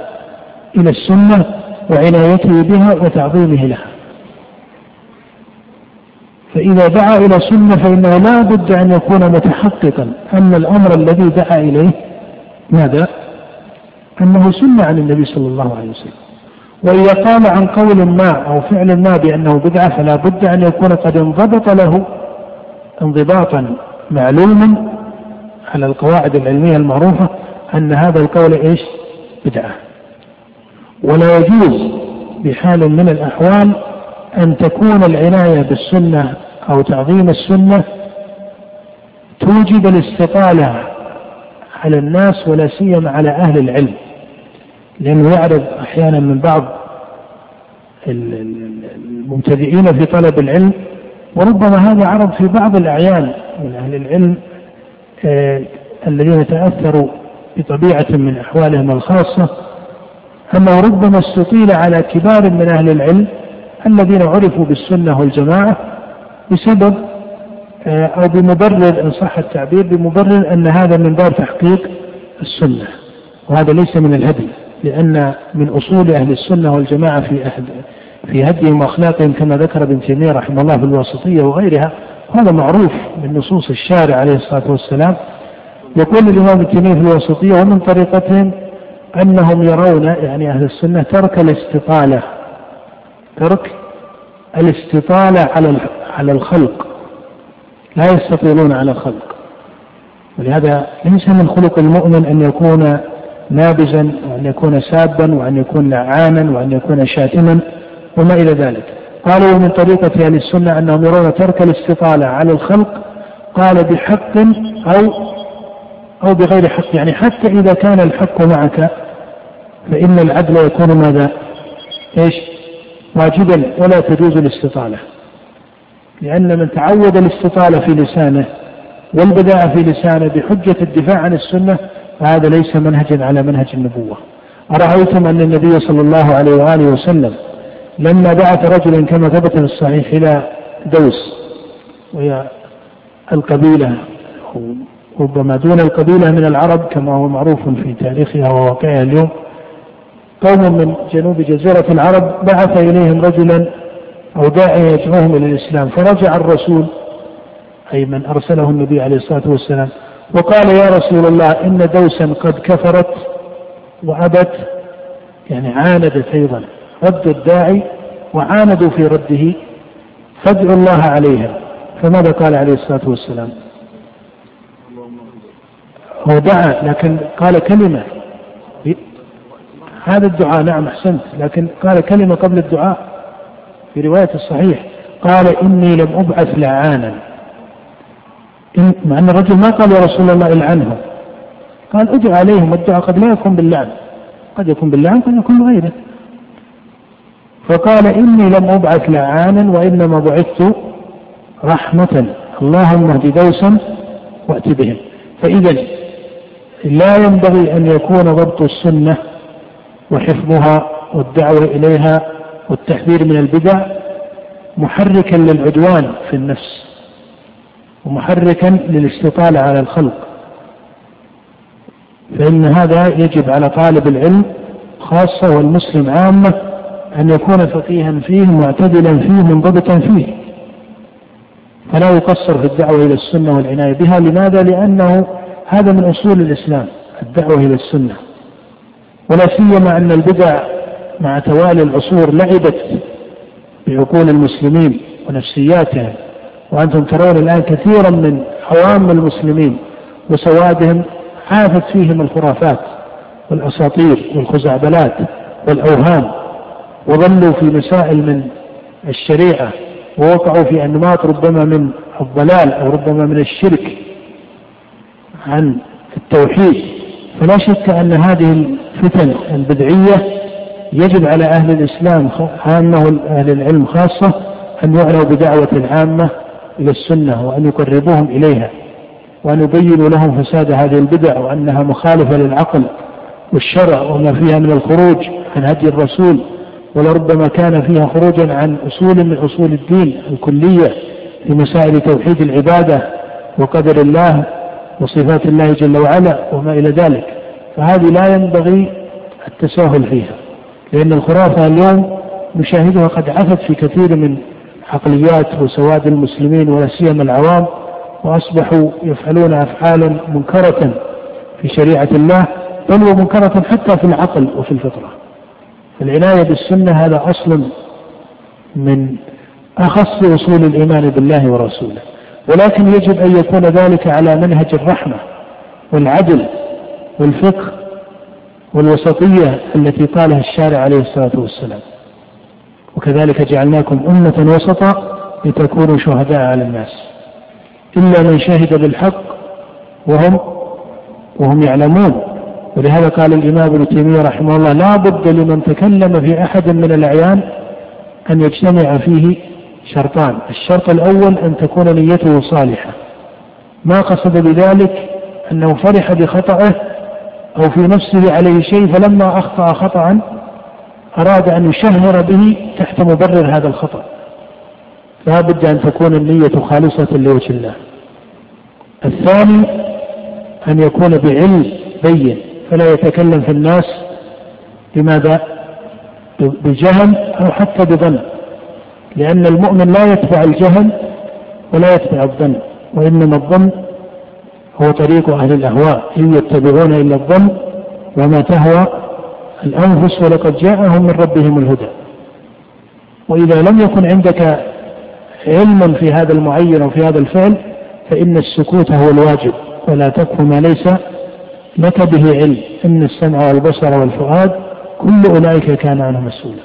إلى السنة وعنايته بها وتعظيمه لها. فإذا دعا إلى سنة فإنه لا بد أن يكون متحققا أن الأمر الذي دعا إليه ماذا؟ أنه سنة عن النبي صلى الله عليه وسلم. وإذا قال عن قول ما أو فعل ما بأنه بدعة فلا بد أن يكون قد انضبط له انضباطا معلوما على القواعد العلمية المعروفة أن هذا القول إيش؟ بدعة. ولا يجوز بحال من الأحوال أن تكون العناية بالسنة أو تعظيم السنة توجب الاستطالة على الناس ولا سيما على أهل العلم. لأنه يعرض أحيانا من بعض المبتدئين في طلب العلم وربما هذا عرض في بعض الأعيان من أهل العلم آه الذين تأثروا بطبيعة من أحوالهم الخاصة. أنه ربما استطيل على كبار من أهل العلم الذين عرفوا بالسنة والجماعة بسبب آه أو بمبرر إن صح التعبير بمبرر أن هذا من باب تحقيق السنة وهذا ليس من الهدي. لأن من أصول أهل السنة والجماعة في أهل في هديهم وأخلاقهم كما ذكر ابن تيمية رحمه الله في الواسطية وغيرها هذا معروف من نصوص الشارع عليه الصلاة والسلام. يقول الإمام ابن تيمية في الواسطية ومن طريقتهم أنهم يرون يعني أهل السنة ترك الاستطالة ترك الاستطالة على على الخلق لا يستطيلون على الخلق. ولهذا ليس من خلق المؤمن أن يكون نابزا وأن يكون سابا وأن يكون لعانا وأن يكون شاتما وما إلى ذلك قالوا من طريقة أهل السنة أنهم يرون ترك الاستطالة على الخلق قال بحق أو أو بغير حق يعني حتى إذا كان الحق معك فإن العدل يكون ماذا؟ إيش؟ واجبا ولا تجوز الاستطالة لأن من تعود الاستطالة في لسانه والبداء في لسانه بحجة الدفاع عن السنة فهذا ليس منهجا على منهج النبوة. أرأيتم أن النبي صلى الله عليه وآله وسلم لما بعث رجلا كما ثبت في الصحيح إلى دوس وهي القبيلة ربما دون القبيلة من العرب كما هو معروف في تاريخها وواقعها اليوم قوم من جنوب جزيرة العرب بعث إليهم رجلا أو داعية يدعوهم إلى الإسلام فرجع الرسول أي من أرسله النبي عليه الصلاة والسلام وقال يا رسول الله إن دوسا قد كفرت وأبت يعني عاندت أيضا رد الداعي وعاندوا في رده فادعوا الله عليها. فماذا قال عليه الصلاة والسلام؟ هو دعا لكن قال كلمة. هذا الدعاء نعم أحسنت لكن قال كلمة قبل الدعاء في رواية الصحيح. قال إني لم أبعث لعانا. مع أن الرجل ما قال يا رسول الله العنهم قال ادعو عليهم والدعاء قد لا يكون باللعن. قد يكون باللعن قد يكون بغيره. فقال إني لم أبعث لعانا وإنما بعثت رحمة. اللهم اهد دوسا وأت بهم. فإذا لا ينبغي أن يكون ضبط السنة وحفظها والدعوة إليها والتحذير من البدع محركا للعدوان في النفس. ومحركا للاستطالة على الخلق. فإن هذا يجب على طالب العلم خاصة والمسلم عامة أن يكون فقيها فيه معتدلا فيه منضبطا فيه. فلا يقصر في الدعوة إلى السنة والعناية بها. لماذا؟ لأنه هذا من أصول الإسلام الدعوة إلى السنة. ولا سيما أن البدع مع توالي العصور لعبت بعقول المسلمين ونفسياتهم. وأنتم ترون الآن كثيرا من عوام المسلمين وسوادهم عافت فيهم الخرافات والأساطير والخزعبلات والأوهام وظلوا في مسائل من الشريعة ووقعوا في أنماط ربما من الضلال أو ربما من الشرك عن التوحيد. فلا شك أن هذه الفتن البدعية يجب على أهل الإسلام عامة وأهل العلم خاصة أن يعنوا بدعوة العامة إلى السنة وأن يقربوهم إليها وأن يبينوا لهم فساد هذه البدع وأنها مخالفة للعقل والشرع وما فيها من الخروج عن هدي الرسول ولربما كان فيها خروجا عن أصول من أصول الدين الكلية في مسائل توحيد العبادة وقدر الله وصفات الله جل وعلا وما إلى ذلك. فهذه لا ينبغي التساهل فيها لأن الخرافة اليوم نشاهدها قد عفت في كثير من عقليات وسواد المسلمين ولا سيما العوام وأصبحوا يفعلون افعالا منكرة في شريعة الله بل ومنكره حتى في العقل وفي الفطرة. العناية بالسنة هذا اصل من أخص أصول الإيمان بالله ورسوله. ولكن يجب أن يكون ذلك على منهج الرحمة والعدل والفقه والوسطية التي قالها الشارع عليه الصلاة والسلام. وكذلك جعلناكم أمة وسطا لتكونوا شهداء على الناس. إلا من شهد بالحق وهم وهم يعلمون. ولهذا قال الإمام ابن تيمية رحمه الله لا بد لمن تكلم في أحد من الأعيان أن يجتمع فيه شرطان. الشرط الأول أن تكون نيته صالحة. ما قصد بذلك أنه فرح بخطأه أو في نفسه عليه شيء فلما أخطأ خطأ أراد أن يشهر به تحت مبرر هذا الخطأ. لا بد أن تكون النية خالصة لوجه الله. الثاني أن يكون بعلم بين فلا يتكلم في الناس بماذا؟ بجهل أو حتى بظن. لأن المؤمن لا يتبع الجهل ولا يتبع الظن وإنما الظن هو طريق أهل الأهواء إن يتبعون إلا الظن وما تهوى الأنفس ولقد جاءهم من ربهم الهدى. وإذا لم يكن عندك علم في هذا المعين أو في هذا الفعل فإن السكوت هو الواجب ولا تكف ما ليس لك به علم. إن السمع والبصر والفؤاد كل أولئك كان عنه مسؤولا.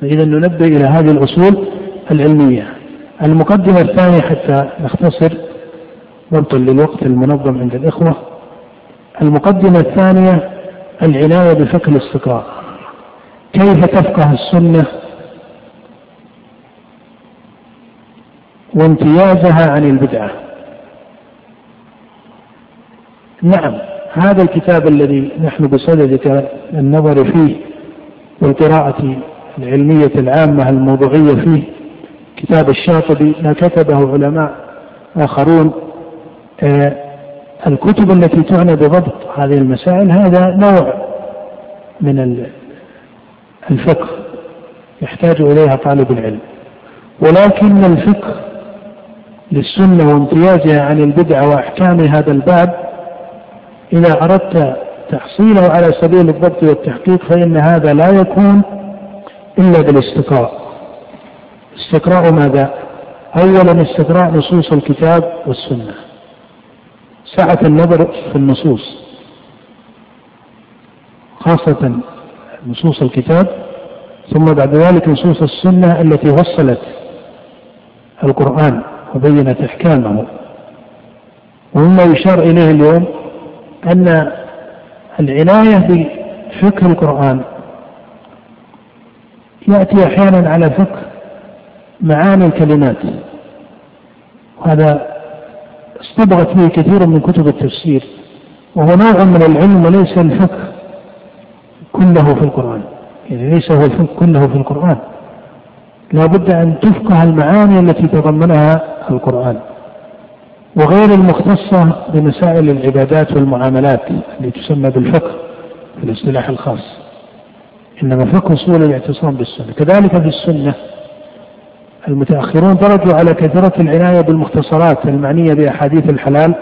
فإذا ننبه إلى هذه الأصول العلمية. المقدمة الثانية حتى نختصر ضبطا للوقت المنظم عند الإخوة. المقدمة الثانية العناية بفقه الاستقراء كيف تفقه السنة؟ وامتيازها عن البدعة. نعم هذا الكتاب الذي نحن بصدد النظر فيه والقراءة العلمية العامة الموضوعية فيه كتاب الشاطبي ما كتبه علماء آخرون آه الكتب التي تعنى بضبط هذه المسائل هذا نوع من الفقه يحتاج إليها طالب العلم. ولكن الفقه للسنة وامتيازها عن البدعة وأحكام هذا الباب إذا أردت تحصيله على سبيل الضبط والتحقيق فإن هذا لا يكون إلا بالاستقراء. استقراء ماذا؟ أولا استقراء نصوص الكتاب والسنة. سعة النظر في النصوص. خاصة نصوص الكتاب ثم بعد ذلك نصوص السنة التي وصلت القرآن وبينت أحكامه. ومما يشار إليه اليوم أن العناية بفقه القرآن يأتي أحيانا على فقه معاني الكلمات. وهذا استبغت به كثير من كتب التفسير وهو نوع من العلم وليس الفقه كله في القرآن. يعني ليس هو الفقه كله في القرآن. لا بد أن تفقه المعاني التي تضمنها القرآن. وغير المختصة بمسائل العبادات والمعاملات اللي تسمى بالفقه في الاصطلاح الخاص. إنما فقه أصول الاعتصام بالسنة. كذلك في السنة المتأخرون درجوا على كثرة العناية بالمختصرات المعنية بأحاديث الحلال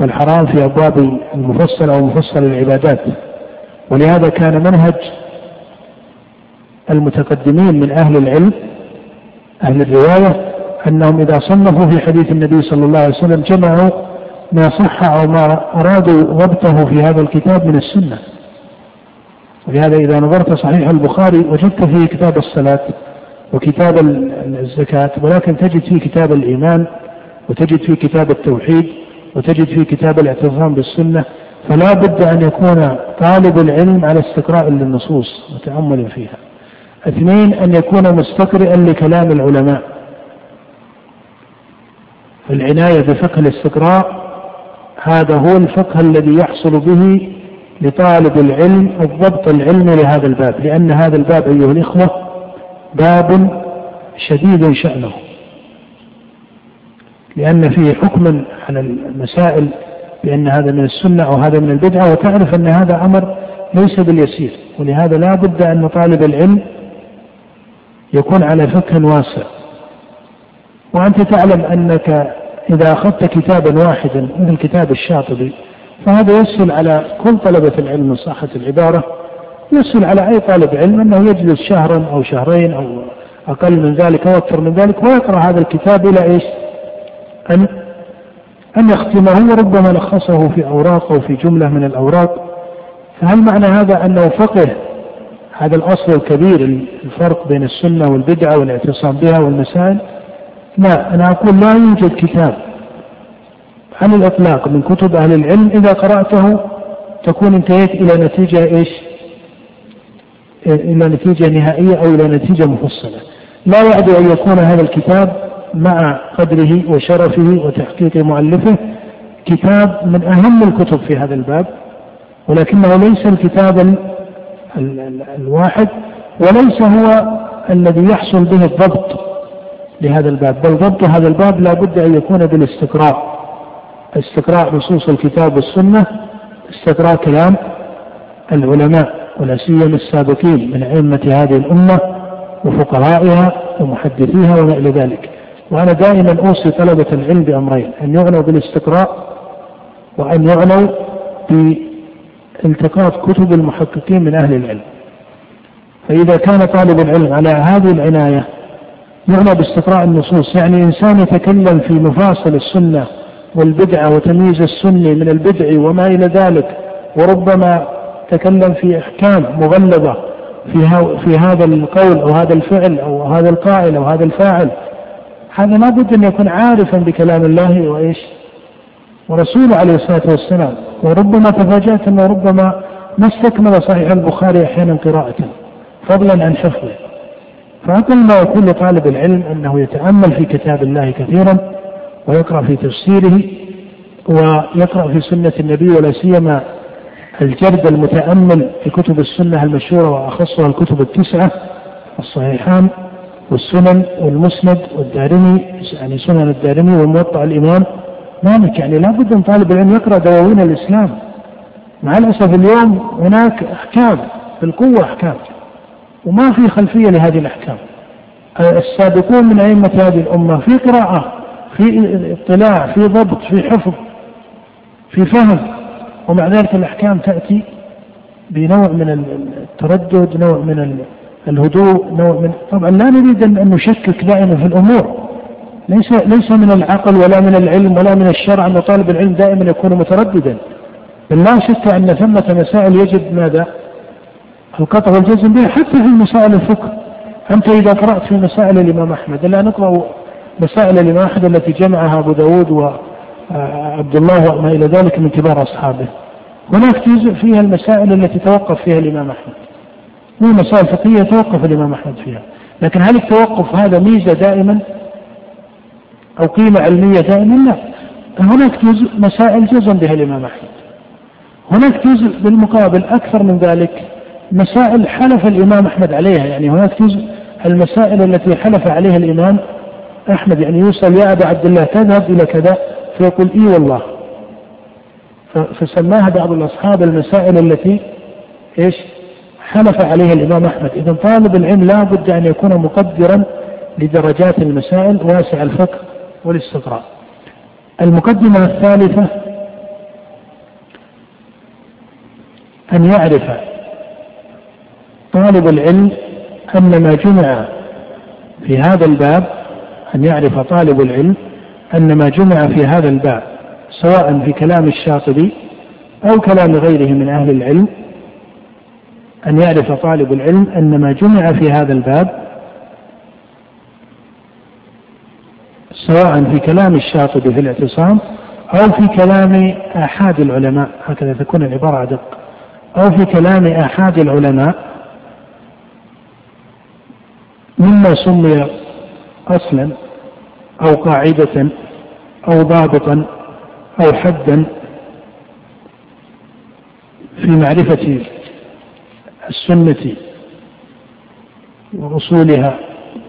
والحرام في أبواب المفصل أو مفصل العبادات. ولهذا كان منهج المتقدمين من أهل العلم أهل الرواية أنهم إذا صنفوا في حديث النبي صلى الله عليه وسلم جمعوا ما صح أو ما أرادوا ضبطه في هذا الكتاب من السنة. ولهذا إذا نظرت صحيح البخاري وجدت فيه كتاب الصلاة. وكتاب الزكاة ولكن تجد فيه كتاب الإيمان وتجد فيه كتاب التوحيد وتجد فيه كتاب الاعتصام بالسنة فلا بد أن يكون طالب العلم على استقراء للنصوص وتأمل فيها. اثنين أن يكون مستقرئا لكلام العلماء. العناية بفقه الاستقراء هذا هو الفقه الذي يحصل به لطالب العلم الضبط العلمي لهذا الباب لأن هذا الباب أيها الإخوة باب شديد شأنه لأن فيه حكم على المسائل بأن هذا من السنة أو هذا من البدعة وتعرف أن هذا أمر ليس باليسير ولهذا لا بد أن طالب العلم يكون على فقه واسع. وأنت تعلم أنك إذا أخذت كتابا واحدا مثل كتاب الشاطبي فهذا يسهل على كل طلبة العلم من صحة العبارة يسهل على أي طالب علم أنه يجلس شهرا أو شهرين أو أقل من ذلك أو أكثر من ذلك ويقرأ هذا الكتاب إلى إيش؟ أن أن يختمه وربما لخصه في أوراق أو في جملة من الأوراق فهل معنى هذا أنه فقه هذا الأصل الكبير الفرق بين السنة والبدعة والاعتصام بها والمسائل لا أنا أقول لا يوجد كتاب على الإطلاق من كتب أهل العلم إذا قرأته تكون انتهيت إلى نتيجة إيش؟ إلى نتيجة نهائية أو إلى نتيجة مفصلة. لا يعدو أن يكون هذا الكتاب مع قدره وشرفه وتحقيق مؤلفه كتاب من أهم الكتب في هذا الباب ولكنه ليس الكتاب الواحد وليس هو الذي يحصل به الضبط لهذا الباب. بل ضبط هذا الباب لا بد أن يكون بالاستقراء. استقراء نصوص الكتاب والسنة استقراء كلام العلماء. ولا سيما السابقين من أئمة هذه الأمة وفقهائها ومحدثيها وما إلى ذلك. وأنا دائما أوصي طلبة العلم بأمرين أن يعنوا بالاستقراء وأن يعنوا بالتقاط كتب المحققين من أهل العلم. فإذا كان طالب العلم على هذه العناية يعنى باستقراء النصوص يعني إنسان يتكلم في مفاصل السنة والبدعة وتمييز السني من البدع وما إلى ذلك وربما تكلم في أحكام مغلظة في في هذا القول أو هذا الفعل أو هذا القائل أو هذا الفاعل. هذا لابد أن يكون عارفا بكلام الله وإيش؟ ورسوله عليه الصلاة والسلام. وربما تفاجأت أنه ربما ما استكمل صحيح البخاري أحيانا قراءة. فضلا عن حفظه فأقل ما يكون لطالب العلم أنه يتأمل في كتاب الله كثيرا ويقرأ في تفسيره ويقرأ في سنة النبي ولا سيما الجرد المتأمل في كتب السنة المشهورة وأخصها الكتب التسعة الصحيحان والسنن والمسند والدارمي يعني سنن الدارمي وموطأ الإمام. مالك يعني لابد أن طالب العلم يقرأ دواوين الإسلام. مع الأسف اليوم هناك أحكام بالقوة أحكام. وما في خلفية لهذه الأحكام. السابقون من أئمة هذه الأمة في قراءة في اطلاع في ضبط في حفظ في فهم. ومع ذلك الأحكام تأتي بنوع من التردد نوع من الهدوء نوع من طبعا لا نريد أن نشكك دائما في الأمور. ليس ليس من العقل ولا من العلم ولا من الشرع أن طالب العلم دائما يكون مترددا. بل لا شك أن ثمة مسائل يجب ماذا؟ القطع والجزم بها حتى في مسائل الفقه. أنت إذا قرأت في مسائل الإمام أحمد لا نقرأ مسائل الإمام أحمد التي جمعها أبو داود وعبد الله وما إلى ذلك من كبار أصحابه. هناك جزء فيها المسائل التي توقف فيها الإمام أحمد. مو مسائل فقهية توقف الإمام أحمد فيها. لكن هل التوقف هذا ميزة دائما؟ أو قيمة علمية دائما؟ لا. هناك جزء مسائل جزم بها الإمام أحمد. هناك جزء بالمقابل أكثر من ذلك مسائل حلف الإمام أحمد عليها. يعني هناك جزء المسائل التي حلف عليها الإمام أحمد. يعني يسأل يا أبا عبد الله تذهب إلى كذا فيقول إي والله. فسماها بعض الأصحاب المسائل التي إيش؟ حلف عليها الإمام أحمد. إذا طالب العلم لا بد أن يكون مقدرا لدرجات المسائل واسع الفقه والاستقراء. المقدمة الثالثة أن يعرف طالب العلم أن ما جمع في هذا الباب أن يعرف طالب العلم أن ما جمع في هذا الباب سواء في كلام الشاطبي أو كلام غيره من أهل العلم أن يعرف طالب العلم أن ما جمع في هذا الباب سواء في كلام الشاطبي في الاعتصام أو في كلام آحاد العلماء هكذا تكون العبارة أدق أو في كلام آحاد العلماء مما سمي أصلا أو قاعدة أو ضابطا أو حدا في معرفة السنة وأصولها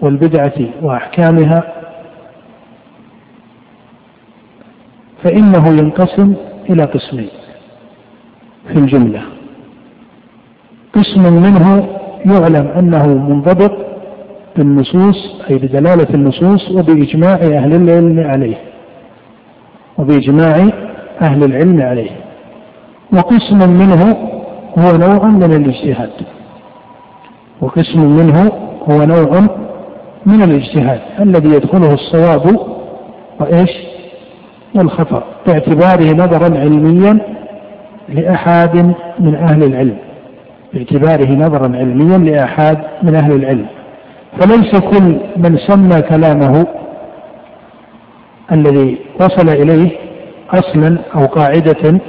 والبدعة وأحكامها فإنه ينقسم إلى قسمين في الجملة. قسم منه يعلم أنه منضبط بالنصوص أي بدلالة النصوص وبإجماع أهل العلم عليه. وبإجماع أهل العلم عليه. وقسم منه هو نوع من الاجتهاد. وقسم منه هو نوع من الاجتهاد. الذي يدخله الصواب وإيش؟ والخطأ. باعتباره نظرا علميا لأحد من أهل العلم. باعتباره نظرا علميا لأحد من أهل العلم. فليس كل من سمى كلامه الذي وصل إليه أصلا أو قاعدة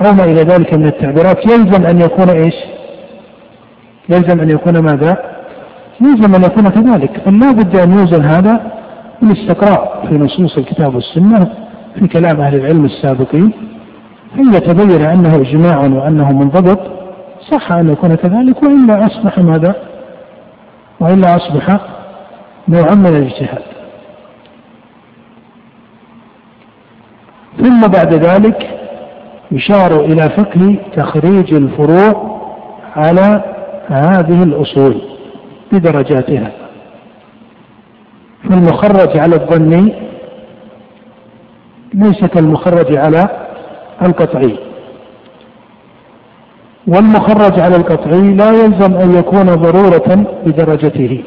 أو ما إلى ذلك من التعبيرات يلزم أن يكون إيش؟ يلزم أن يكون ماذا؟ يلزم أن يكون كذلك بل لا بد أن يوزن هذا بالاستقراء في نصوص الكتاب والسنة في كلام أهل العلم السابقين إن يتبين أنه إجماع وأنه منضبط صح أن يكون كذلك وإلا أصبح ماذا؟ وإلا أصبح نوعا من الاجتهاد. ثم بعد ذلك يشار إلى فقه تخريج الفروع على هذه الأصول بدرجاتها. فالمخرج على الظني ليس كالمخرج على القطعي. والمخرج على القطعي لا يلزم أن يكون ضرورة بدرجته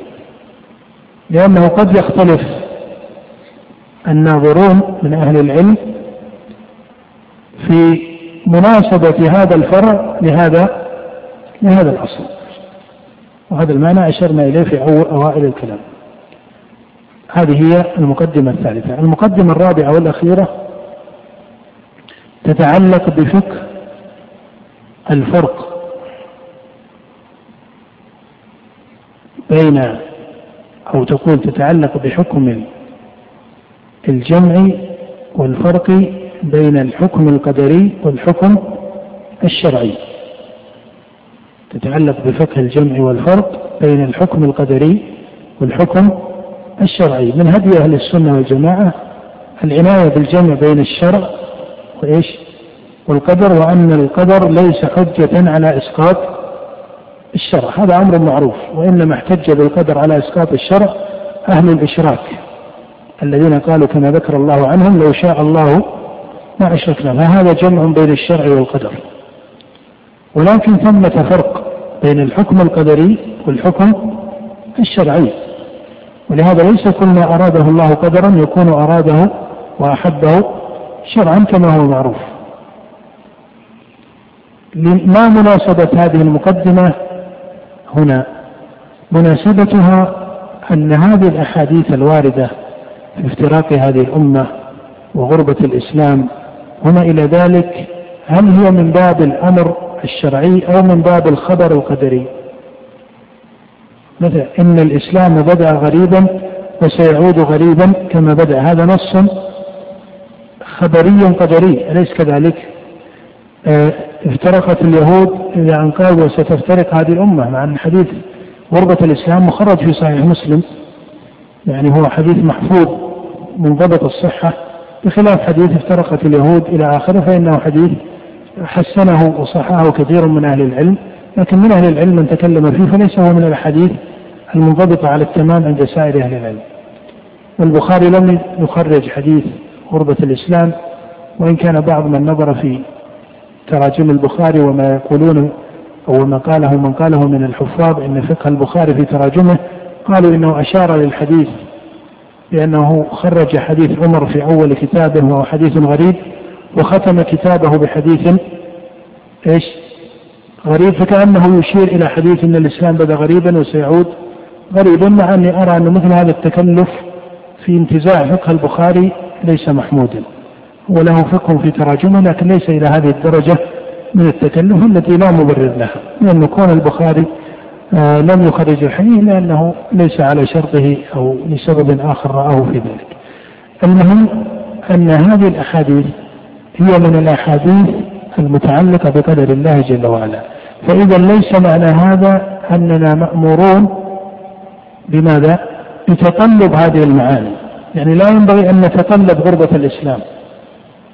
لأنه قد يختلف الناظرون من أهل العلم في مناسبة هذا الفرع لهذا لهذا الأصل. وهذا المعنى أشرنا إليه في أوائل الكلام. هذه هي المقدمة الثالثة. المقدمة الرابعة والأخيرة تتعلق بفقه الفرق بين أو تكون تتعلق بحكم الجمع والفرق بين الحكم القدري والحكم الشرعي. تتعلق بفقه الجمع والفرق بين الحكم القدري والحكم الشرعي. من هدي أهل السنة والجماعة العناية بالجمع بين الشرع وإيش؟ والقدر وأن القدر ليس حجة على إسقاط الشرع. هذا أمر معروف وإنما احتج بالقدر على إسقاط الشرع أهل الإشراك الذين قالوا كما ذكر الله عنهم لو شاء الله ما أشركنا. فهذا جمع بين الشرع والقدر. ولكن ثمة فرق بين الحكم القدري والحكم الشرعي. ولهذا ليس كل ما أراده الله قدرا يكون أراده وأحبه شرعا كما هو معروف. ما مناسبة هذه المقدمة هنا مناسبتها أن هذه الأحاديث الواردة في افتراق هذه الأمة وغربة الإسلام وما إلى ذلك هل هي من باب الأمر الشرعي أو من باب الخبر القدري مثلا إن الإسلام بدأ غريبا وسيعود غريبا كما بدأ هذا نص خبري قدري أليس كذلك؟ آه افترقت اليهود إلى أن قالوا ستفترق هذه الأمة مع أن حديث غربة الإسلام مخرج في صحيح مسلم يعني هو حديث محفوظ منضبط الصحة. بخلاف حديث افترقت اليهود إلى آخره فإنه حديث حسنه وصححه كثير من أهل العلم. لكن من أهل العلم من تكلم فيه فليس هو من الأحاديث المنضبطة على التمام عند سائر أهل العلم. والبخاري لم يخرج حديث غربة الإسلام وإن كان بعض من نظر في تراجم البخاري وما يقولون أو ما قاله من قاله من الحفاظ إن فقه البخاري في تراجمه قالوا إنه أشار للحديث بأنه خرج حديث عمر في أول كتابه وهو حديث غريب وختم كتابه بحديث إيش؟ غريب فكأنه يشير إلى حديث أن الإسلام بدأ غريبا وسيعود غريبا مع أني أرى أن مثل هذا التكلف في انتزاع فقه البخاري ليس محمودا وله فقه في تراجمه لكن ليس إلى هذه الدرجة من التكلف التي لا مبرر لها. لأن كون البخاري آه لم يخرج الحديث لأنه ليس على شرطه أو لسبب آخر رآه في ذلك. المهم أن هذه الأحاديث هي من الأحاديث المتعلقة بقدر الله جل وعلا. فإذا ليس معنى هذا أننا مأمورون بماذا؟ بتطلب هذه المعاني. يعني لا ينبغي أن نتطلب غربة الإسلام.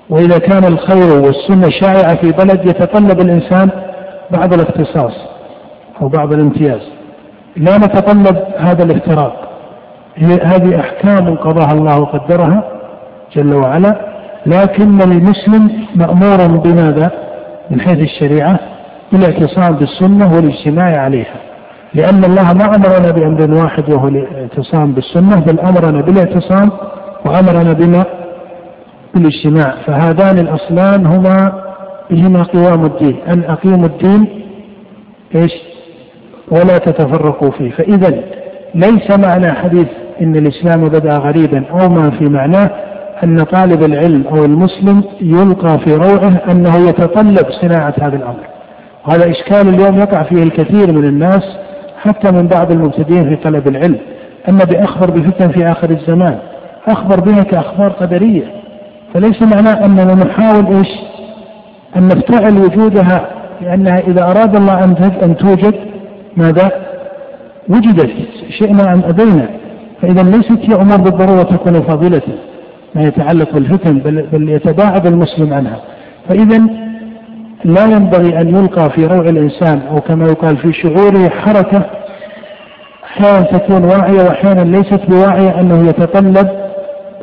وإذا كان الخير والسنة شائعة في بلد يتطلب الإنسان بعض الاختصاص أو بعض الامتياز. لا نتطلب هذا الافتراق هذه أحكام قضاها الله وقدرها جل وعلا لكن المسلم مأمور بماذا؟ من حيث الشريعة بالاعتصام بالسنة والاجتماع عليها. لأن الله ما أمرنا بأمر واحد وهو الاعتصام بالسنة بل أمرنا بالاعتصام وأمرنا بما بالاجتماع فهذان الأصلان هما بهما قوام الدين. أن أقيموا الدين إيش؟ ولا تتفرقوا فيه. فإذا ليس معنى حديث إن الإسلام بدأ غريبا أو ما في معناه أن طالب العلم أو المسلم يلقى في روعه أنه يتطلب صناعة هذا الأمر. وهذا إشكال اليوم يقع فيه الكثير من الناس حتى من بعض المبتدئين في طلب العلم. النبي أخبر بفتن في آخر الزمان أخبر بها كأخبار قدرية. فليس معناه أننا نحاول إيش؟ أن نفتعل وجودها لأنها إذا أراد الله أن توجد ماذا؟ وجدت شئنا أم أبينا. فإذا ليست هي أمور بالضرورة تكون فاضلة ما يتعلق بالفتن بل, بل يتباعد المسلم عنها. فإذا لا ينبغي أن يلقى في روع الإنسان أو كما يقال في شعوره حركة أحيانا تكون واعية وأحيانا ليست بواعية أنه يتطلب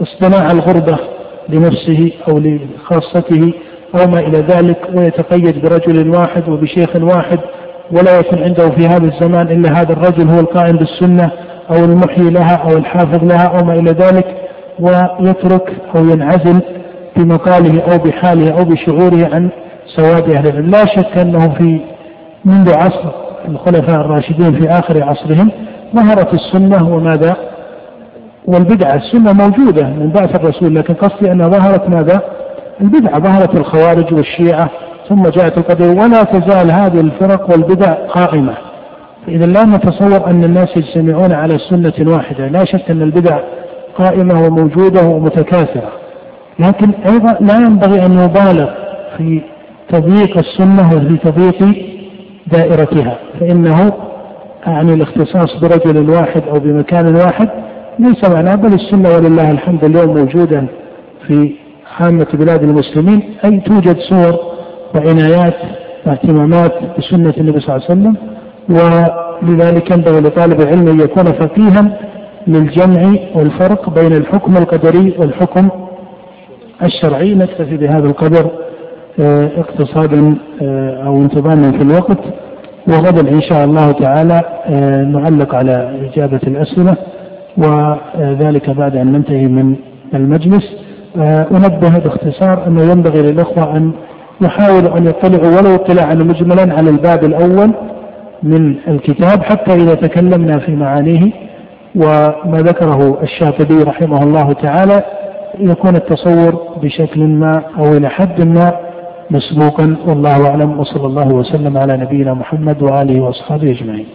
اصطناع الغربة. لنفسه أو لخاصته أو ما إلى ذلك ويتقيد برجل واحد وبشيخ واحد ولا يكون عنده في هذا الزمان إلا هذا الرجل هو القائم بالسنة أو المحيي لها أو الحافظ لها أو ما إلى ذلك ويترك أو ينعزل بمقاله أو بحاله أو بشعوره عن سواد أهل العلم. لا شك أنه في منذ عصر الخلفاء الراشدين في آخر عصرهم ظهرت السنة وماذا؟ والبدعة السنة موجودة من بعث الرسول لكن قصدي أنها ظهرت ماذا؟ البدعة ظهرت الخوارج والشيعة ثم جاءت القدر ولا تزال هذه الفرق والبدع قائمة. إذا لا نتصور أن الناس يجتمعون على سنة واحدة. لا شك أن البدع قائمة وموجودة ومتكاثرة. لكن أيضا لا ينبغي أن نبالغ في تضييق السنة وفي تضييق دائرتها. فإنه يعني الاختصاص برجل واحد أو بمكان واحد ليس معناه بل السنة ولله الحمد اليوم موجودة في عامة بلاد المسلمين. أي توجد صور وعنايات واهتمامات بسنة النبي صلى الله عليه وسلم ولذلك ينبغي لطالب العلم أن يكون فقيها للجمع والفرق بين الحكم القدري والحكم الشرعي. نكتفي بهذا القدر آه، اقتصادا آه، أو انتظاما في الوقت وغدا إن شاء الله تعالى آه، نعلق على إجابة الأسئلة. وذلك بعد أن ننتهي من المجلس. أنبه باختصار أنه ينبغي للإخوة أن يحاولوا أن يطلعوا ولو اطلاعا مجملا على الباب الأول من الكتاب حتى إذا تكلمنا في معانيه. وما ذكره الشافعي رحمه الله تعالى يكون التصور بشكل ما أو إلى حد ما مسبوقا. والله أعلم وصلى الله وسلم على نبينا محمد وآله وأصحابه أجمعين.